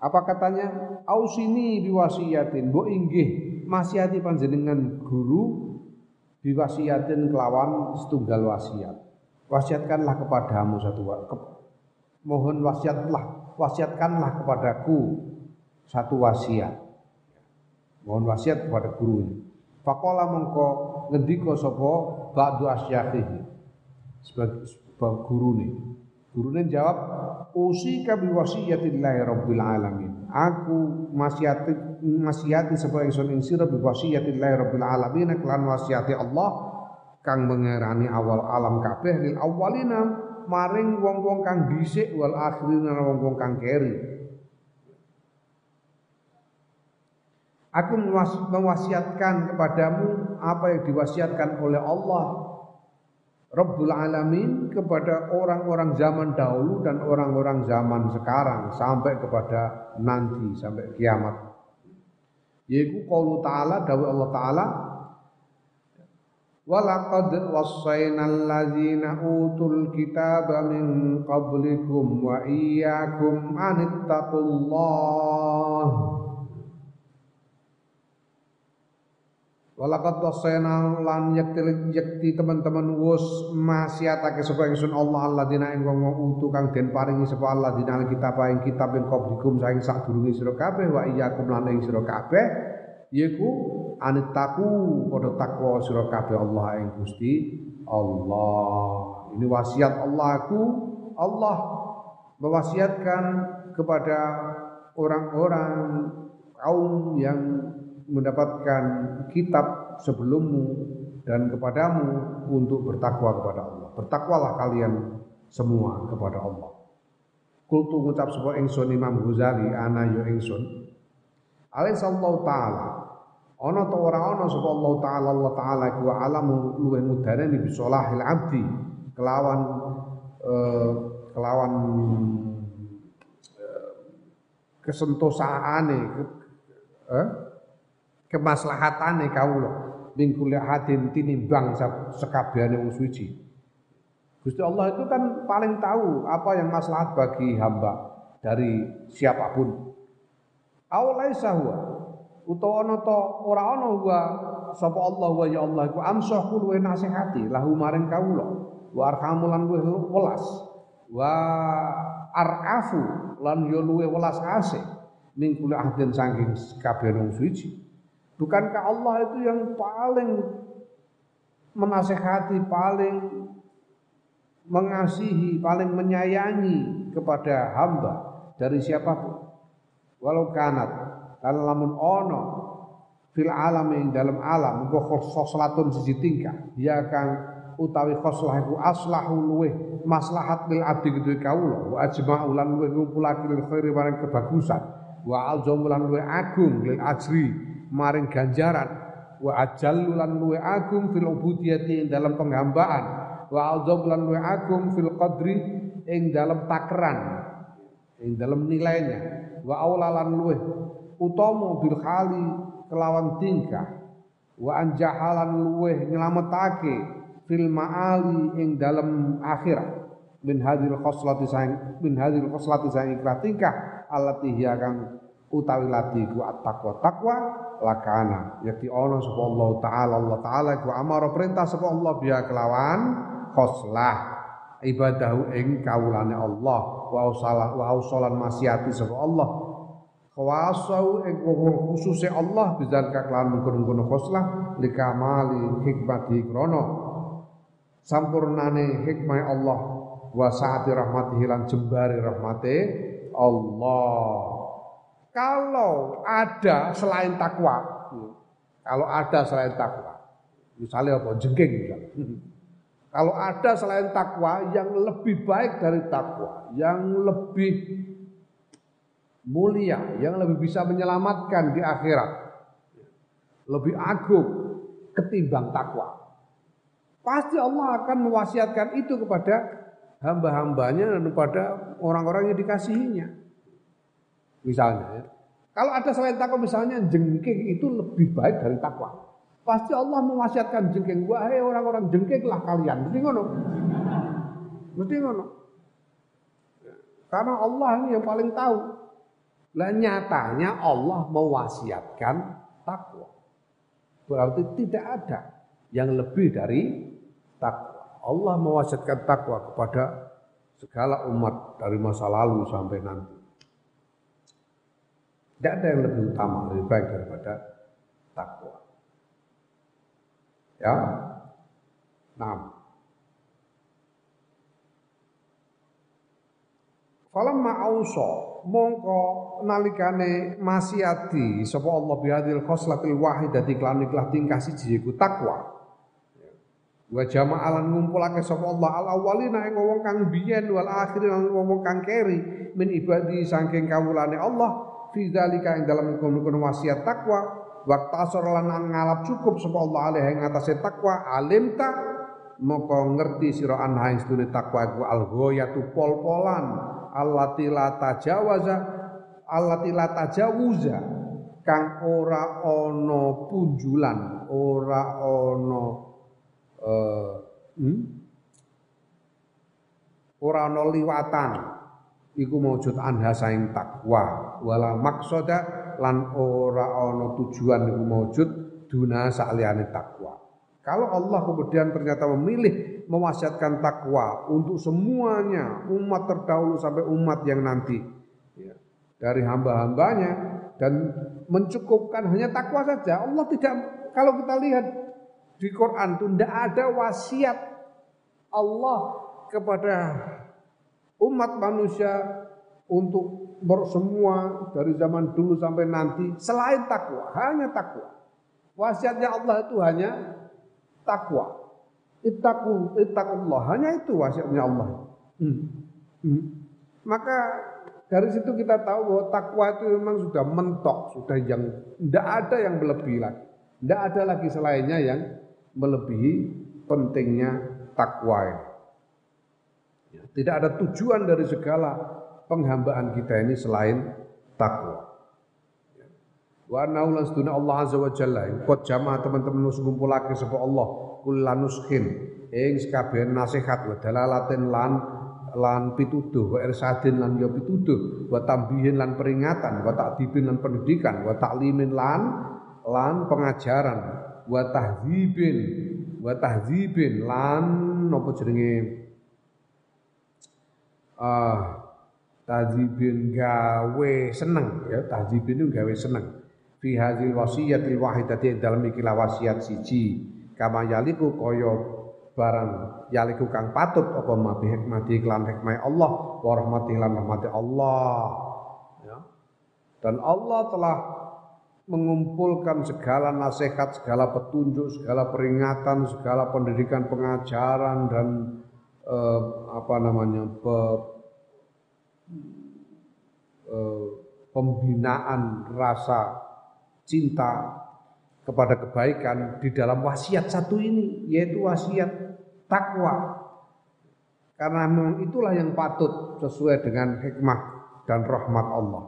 Apa katanya? Ausini biwasiyatin, bo inggih masihati panjenengan guru biwasiyatin kelawan setunggal wasiat. Wasiatkanlah kepadamu satu ke, mohon wasiatlah, wasiatkanlah kepadaku satu wasiat. Mohon wasiat kepada gurunya. Fakola mengko ngendika sapa ba'du asyakhihi sebagai, sebagai guru nih. Guru nih jawab, usika bi wasiyatillahi rabbil alamin. Aku masiyati masiyati supaya ingsun ing sira bi wasiyatillahi rabbil alamin kelan wasiati Allah kang mengerani awal alam kabeh lil awalina maring wong-wong kang dhisik wal akhirin wong-wong kang keri. Aku mewasiatkan kepadamu apa yang diwasiatkan oleh Allah Rabbul Alamin kepada orang-orang zaman dahulu dan orang-orang zaman sekarang sampai kepada nanti sampai kiamat. Yaitu qaulu ta'ala dawu Allah ta'ala Walaqad wassaynal ladzina utul kitaba min qablikum wa iyyakum anittaqullah Walakat wasena lan yakti yakti teman-teman wus maksiatake sapa ingsun Allah alladzina ing wong utu kang den paringi sapa alladzina kitab ing kitab ing qablikum saking sadurunge sira kabeh wa iyyakum lan ing sira kabeh yaiku anitaku padha takwa sira kabeh Allah ing Gusti Allah. Ini wasiat Allahku Allah mewasiatkan kepada orang-orang kaum yang mendapatkan kitab sebelummu dan kepadamu untuk bertakwa kepada Allah. Bertakwalah kalian semua kepada Allah. Kultu ngucap sebuah ingsun Imam Ghazali ana yo ingsun. sallallahu taala ana ta ora ana sapa Allah taala Allah taala iku alamu luwih mudane ni bisolahil abdi kelawan eh, kelawan eh, kesentosaane eh, kemaslahatane kawula min kulli hadin tinimbang sekabehane wong suci. Gusti Allah itu kan paling tahu apa yang maslahat bagi hamba dari siapa pun. Aulaisa huwa utawa ana ta ora ana huwa sapa Allah wa ya Allah iku amsah luwe nasihati lahu maring kawula wa arhamul luwe welas wa arafu lan yo luwe welas asih ning kula ahdin saking kabeh wong suci. Bukankah Allah itu yang paling menasehati, paling mengasihi, paling menyayangi kepada hamba dari siapa pun. Walau kanat kalau lamun ono fil alam yang dalam alam engko khoslatun siji tingkah ya kang utawi khoslah aslahu luweh maslahat lil abdi kudu kawula wa ajma'u lan luweh ngumpulake lil khairi maring kebagusan wa alzamu lan luweh agung lil ajri maring ganjaran. Wa ajallu lan luweh agung fil ubudiyati dalam penghambaan. Wa alzamu lan luweh agung fil qadri ing dalam takeran ing dalam nilainya. Wa aulalan luweh utama bil khali kelawan tingkah. Wa anjahalan luweh nyelametake fil ma'ali ing dalam akhirat. Min hadil khoslati saing min hadil khoslati ikrah tingkah. Allati hiya utawi lati ku at-taqwa. Taqwa lakana. Yakti ono sapa Allah taala. Allah taala ku amara perintah sapa Allah biya kelawan khoslah. Ibadahu ing kawulane Allah. Wa usalah wa usalan maksiati sapa Allah khawasau ing khususe Allah bizal kaklan mungkon-mungkon khoslah. Likamali hikmati krono. Sampurnane hikmah Allah. Wa saati rahmatihi lan jembari rahmate Allah kalau ada selain takwa kalau ada selain takwa misalnya apa jengking misalnya kalau ada selain takwa yang lebih baik dari takwa yang lebih mulia, yang lebih bisa menyelamatkan di akhirat, lebih agung ketimbang takwa. Pasti Allah akan mewasiatkan itu kepada hamba-hambanya dan kepada orang-orang yang dikasihinya. Misalnya ya. Kalau ada selain takwa misalnya jengking itu lebih baik dari takwa. Pasti Allah mewasiatkan jengking. Wahai orang-orang jengkinglah kalian. Mesti ngono. Mesti ngono. Karena Allah ini yang paling tahu lah nyatanya Allah mewasiatkan takwa. Berarti tidak ada yang lebih dari takwa. Allah mewasiatkan takwa kepada segala umat dari masa lalu sampai nanti. Tidak ada yang lebih utama, lebih baik daripada takwa. Ya. Nah, Falamma ausa mongko nalikane masiati sapa Allah bihadil khoslatil wahidati klan iklah tingkah siji iku takwa. Wa jama'alan ngumpulake sapa Allah al awwalina ing wong kang biyen wal akhirin wong kang keri min ibadi saking kawulane Allah fi zalika ing dalam kono-kono wasiat takwa waktu asor lan ngalap cukup sapa Allah alih ing atase takwa alim tak moko ngerti sira anha ing sedune takwa iku al ghayatu pol-polan allati la tajawaza allati la tajawuza kang ora ana punjulan ora ana uh, hmm? ora ana liwatan iku maujud anha saing takwa wala maksoda lan ora ana tujuan iku maujud duna sakliyane takwa kalau Allah kemudian ternyata memilih mewasiatkan takwa untuk semuanya umat terdahulu sampai umat yang nanti ya, dari hamba-hambanya dan mencukupkan hanya takwa saja. Allah tidak kalau kita lihat di Quran itu tidak ada wasiat Allah kepada umat manusia untuk bersemua dari zaman dulu sampai nanti selain takwa, hanya takwa. Wasiatnya Allah itu hanya takwa. Ittaqu ittaqullah. Hanya itu wasiatnya Allah. Hmm. Hmm. Maka dari situ kita tahu bahwa takwa itu memang sudah mentok, sudah yang tidak ada yang melebihi lagi. Tidak ada lagi selainnya yang melebihi pentingnya takwa ini. Ya, tidak ada tujuan dari segala penghambaan kita ini selain takwa. Wa annahu lan Allah azza wa jalla. Qad jamaah teman-teman nus ngumpulake sapa Allah kullanuskin ing sekabehane nasihat wa dalalatin lan lan pituduh wa irsadin lan ya pituduh wa tambihin lan peringatan wa takdibin lan pendidikan wa taklimin lan lan pengajaran wa tahdzibin wa tahdzibin lan napa jenenge ah uh, tahdzibin gawe seneng ya tahdzibin itu gawe seneng. Fi hadzal wasiyatil wahidati dalam ikilah wasiat siji. Kama yaliku kaya barang yaliku kang patut apa ma hikmati lan hikmah Allah wa rahmati lan rahmati Allah. Ya. Dan Allah telah mengumpulkan segala nasihat, segala petunjuk, segala peringatan, segala pendidikan pengajaran dan eh, apa namanya pe, eh, pembinaan rasa cinta kepada kebaikan di dalam wasiat satu ini yaitu wasiat takwa. Karena memang itulah yang patut sesuai dengan hikmah dan rahmat Allah.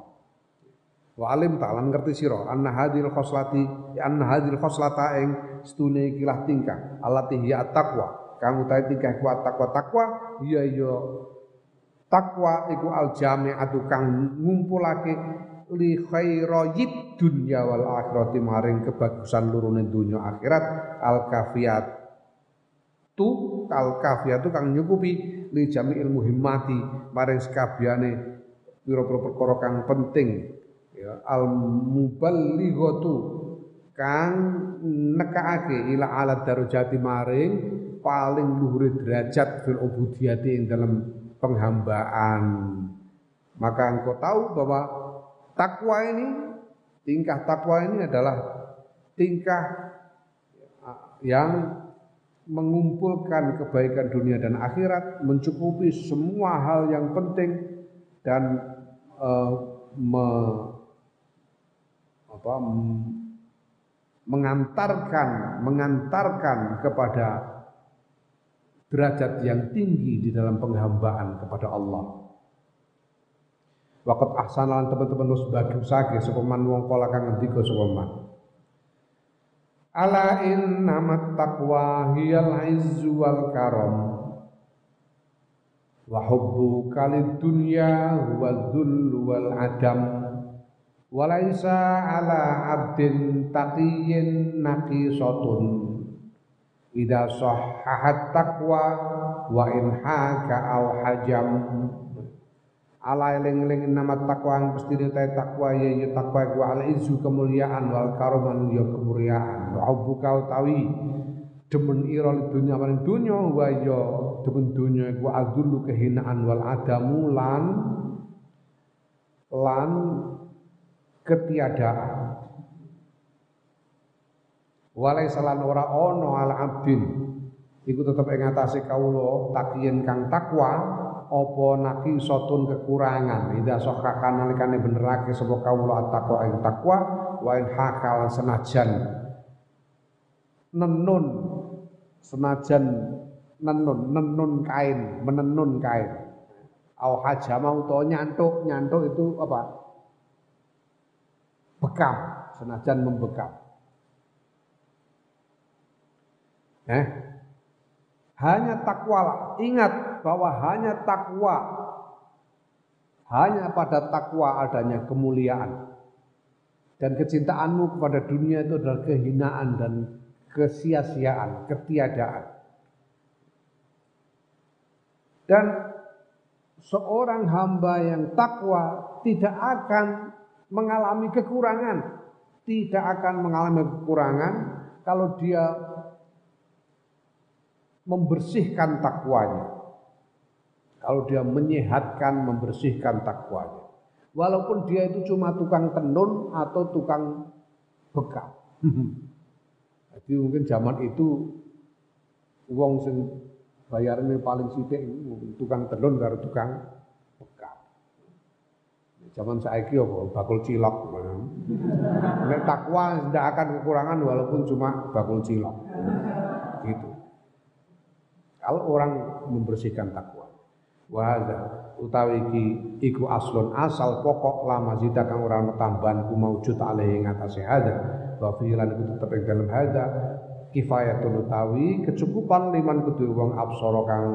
Wa alim ta'ala ngerti sira anna hadhil khoslati anna hadhil khoslata ing stune ikilah tingkah allati hiya taqwa kang utahe tingkah kuat takwa takwa. Iya iya. Takwa iku al jami'atu kang ngumpulake li khairayid dunya wal akhirati maring kebagusan lurune dunya akhirat. Al kafiyat tu al kafiyatu kang nyukupi li jami'il muhimmati maring sekabehane pira-pira perkara kang penting. Ya al muballighatu kang nekaake ila ala darajati maring paling luhur derajat fil ubudiyati ing dalam penghambaan. Maka engkau tahu bahwa takwa ini tingkah takwa ini adalah tingkah yang mengumpulkan kebaikan dunia dan akhirat mencukupi semua hal yang penting dan uh, me, apa mengantarkan mengantarkan kepada derajat yang tinggi di dalam penghambaan kepada Allah. Waqat ahsanalan teman-teman nus bagusake sapa man wong kala kang ngendika sapa man. Ala innamat taqwa hiyal izzu wal karam wa hubbu kalid dunya huwa dhull wal adam walaisa ala abdin taqiyyin naqisatun idza sahhahat taqwa wa in haka aw hajam. Ala eling-eling nama takwa yang pasti ditai takwa ya ya takwa gua al izu kemuliaan wal karoman ya kemuliaan. Wa hubbuka utawi demen ira dunya maring dunya wa ya demen dunya gua adzullu kehinaan wal adamu lan lan ketiadaan walai salan ora ono ala abdin. Iku tetep ing atase kawula takiyen kang takwa apa naki sotun kekurangan. Ida sokakan nalikane benerake sapa kawula takwa ing takwa wa in hakal senajan. Nenun senajan nenun nenun kain menenun kain. Au hajama utawa nyantuk nyantuk itu apa? Bekam senajan membekam eh? Hanya takwalah ingat bahwa hanya takwa. Hanya pada takwa adanya kemuliaan. Dan kecintaanmu kepada dunia itu adalah kehinaan dan kesia-siaan, ketiadaan. Dan seorang hamba yang takwa tidak akan mengalami kekurangan, tidak akan mengalami kekurangan kalau dia membersihkan takwanya. Kalau dia menyehatkan, membersihkan takwanya. Walaupun dia itu cuma tukang tenun atau tukang bekam. Jadi mungkin zaman itu uang sing bayarnya paling sithik tukang tenun karo tukang bekam. Zaman saiki apa bakul cilok. Nek takwa tidak akan kekurangan walaupun cuma bakul cilok. Kalau orang membersihkan takwa. Wahada utawi iki iku aslun asal pokok lama zida kang ora tambahan ku maujud alaihi ing atase hada wa filan iku tetep ing dalem hada kifayatun utawi kecukupan liman kudu wong absara kang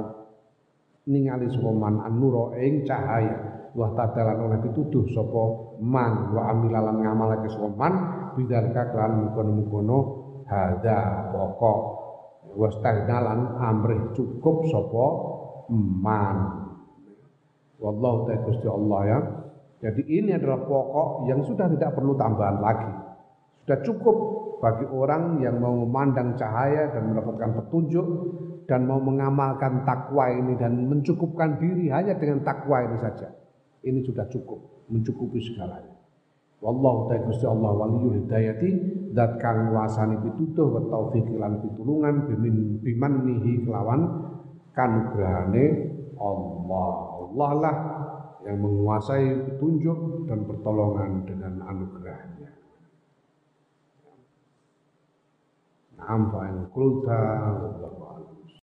ningali sapa man anura ing cahaya. Wa tadalan oleh pituduh sapa man. Wa amilalan ngamalake sapa man bidalika kelan mukono-mukono hada pokok wastagnalan amrih cukup sapa man Wallahu ta'ala Gusti Allah ya. Jadi ini adalah pokok yang sudah tidak perlu tambahan lagi. Sudah cukup bagi orang yang mau memandang cahaya dan mendapatkan petunjuk dan mau mengamalkan takwa ini dan mencukupkan diri hanya dengan takwa ini saja. Ini sudah cukup, mencukupi segalanya. Wallahu ta'ala Gusti Allah waliyul hidayati zat kang wasani pituduh wa taufiq lan pitulungan bimin bimannihi kelawan kanugrahane Allah. Allah lah yang menguasai petunjuk dan pertolongan dengan anugerahnya. Naam fa in qulta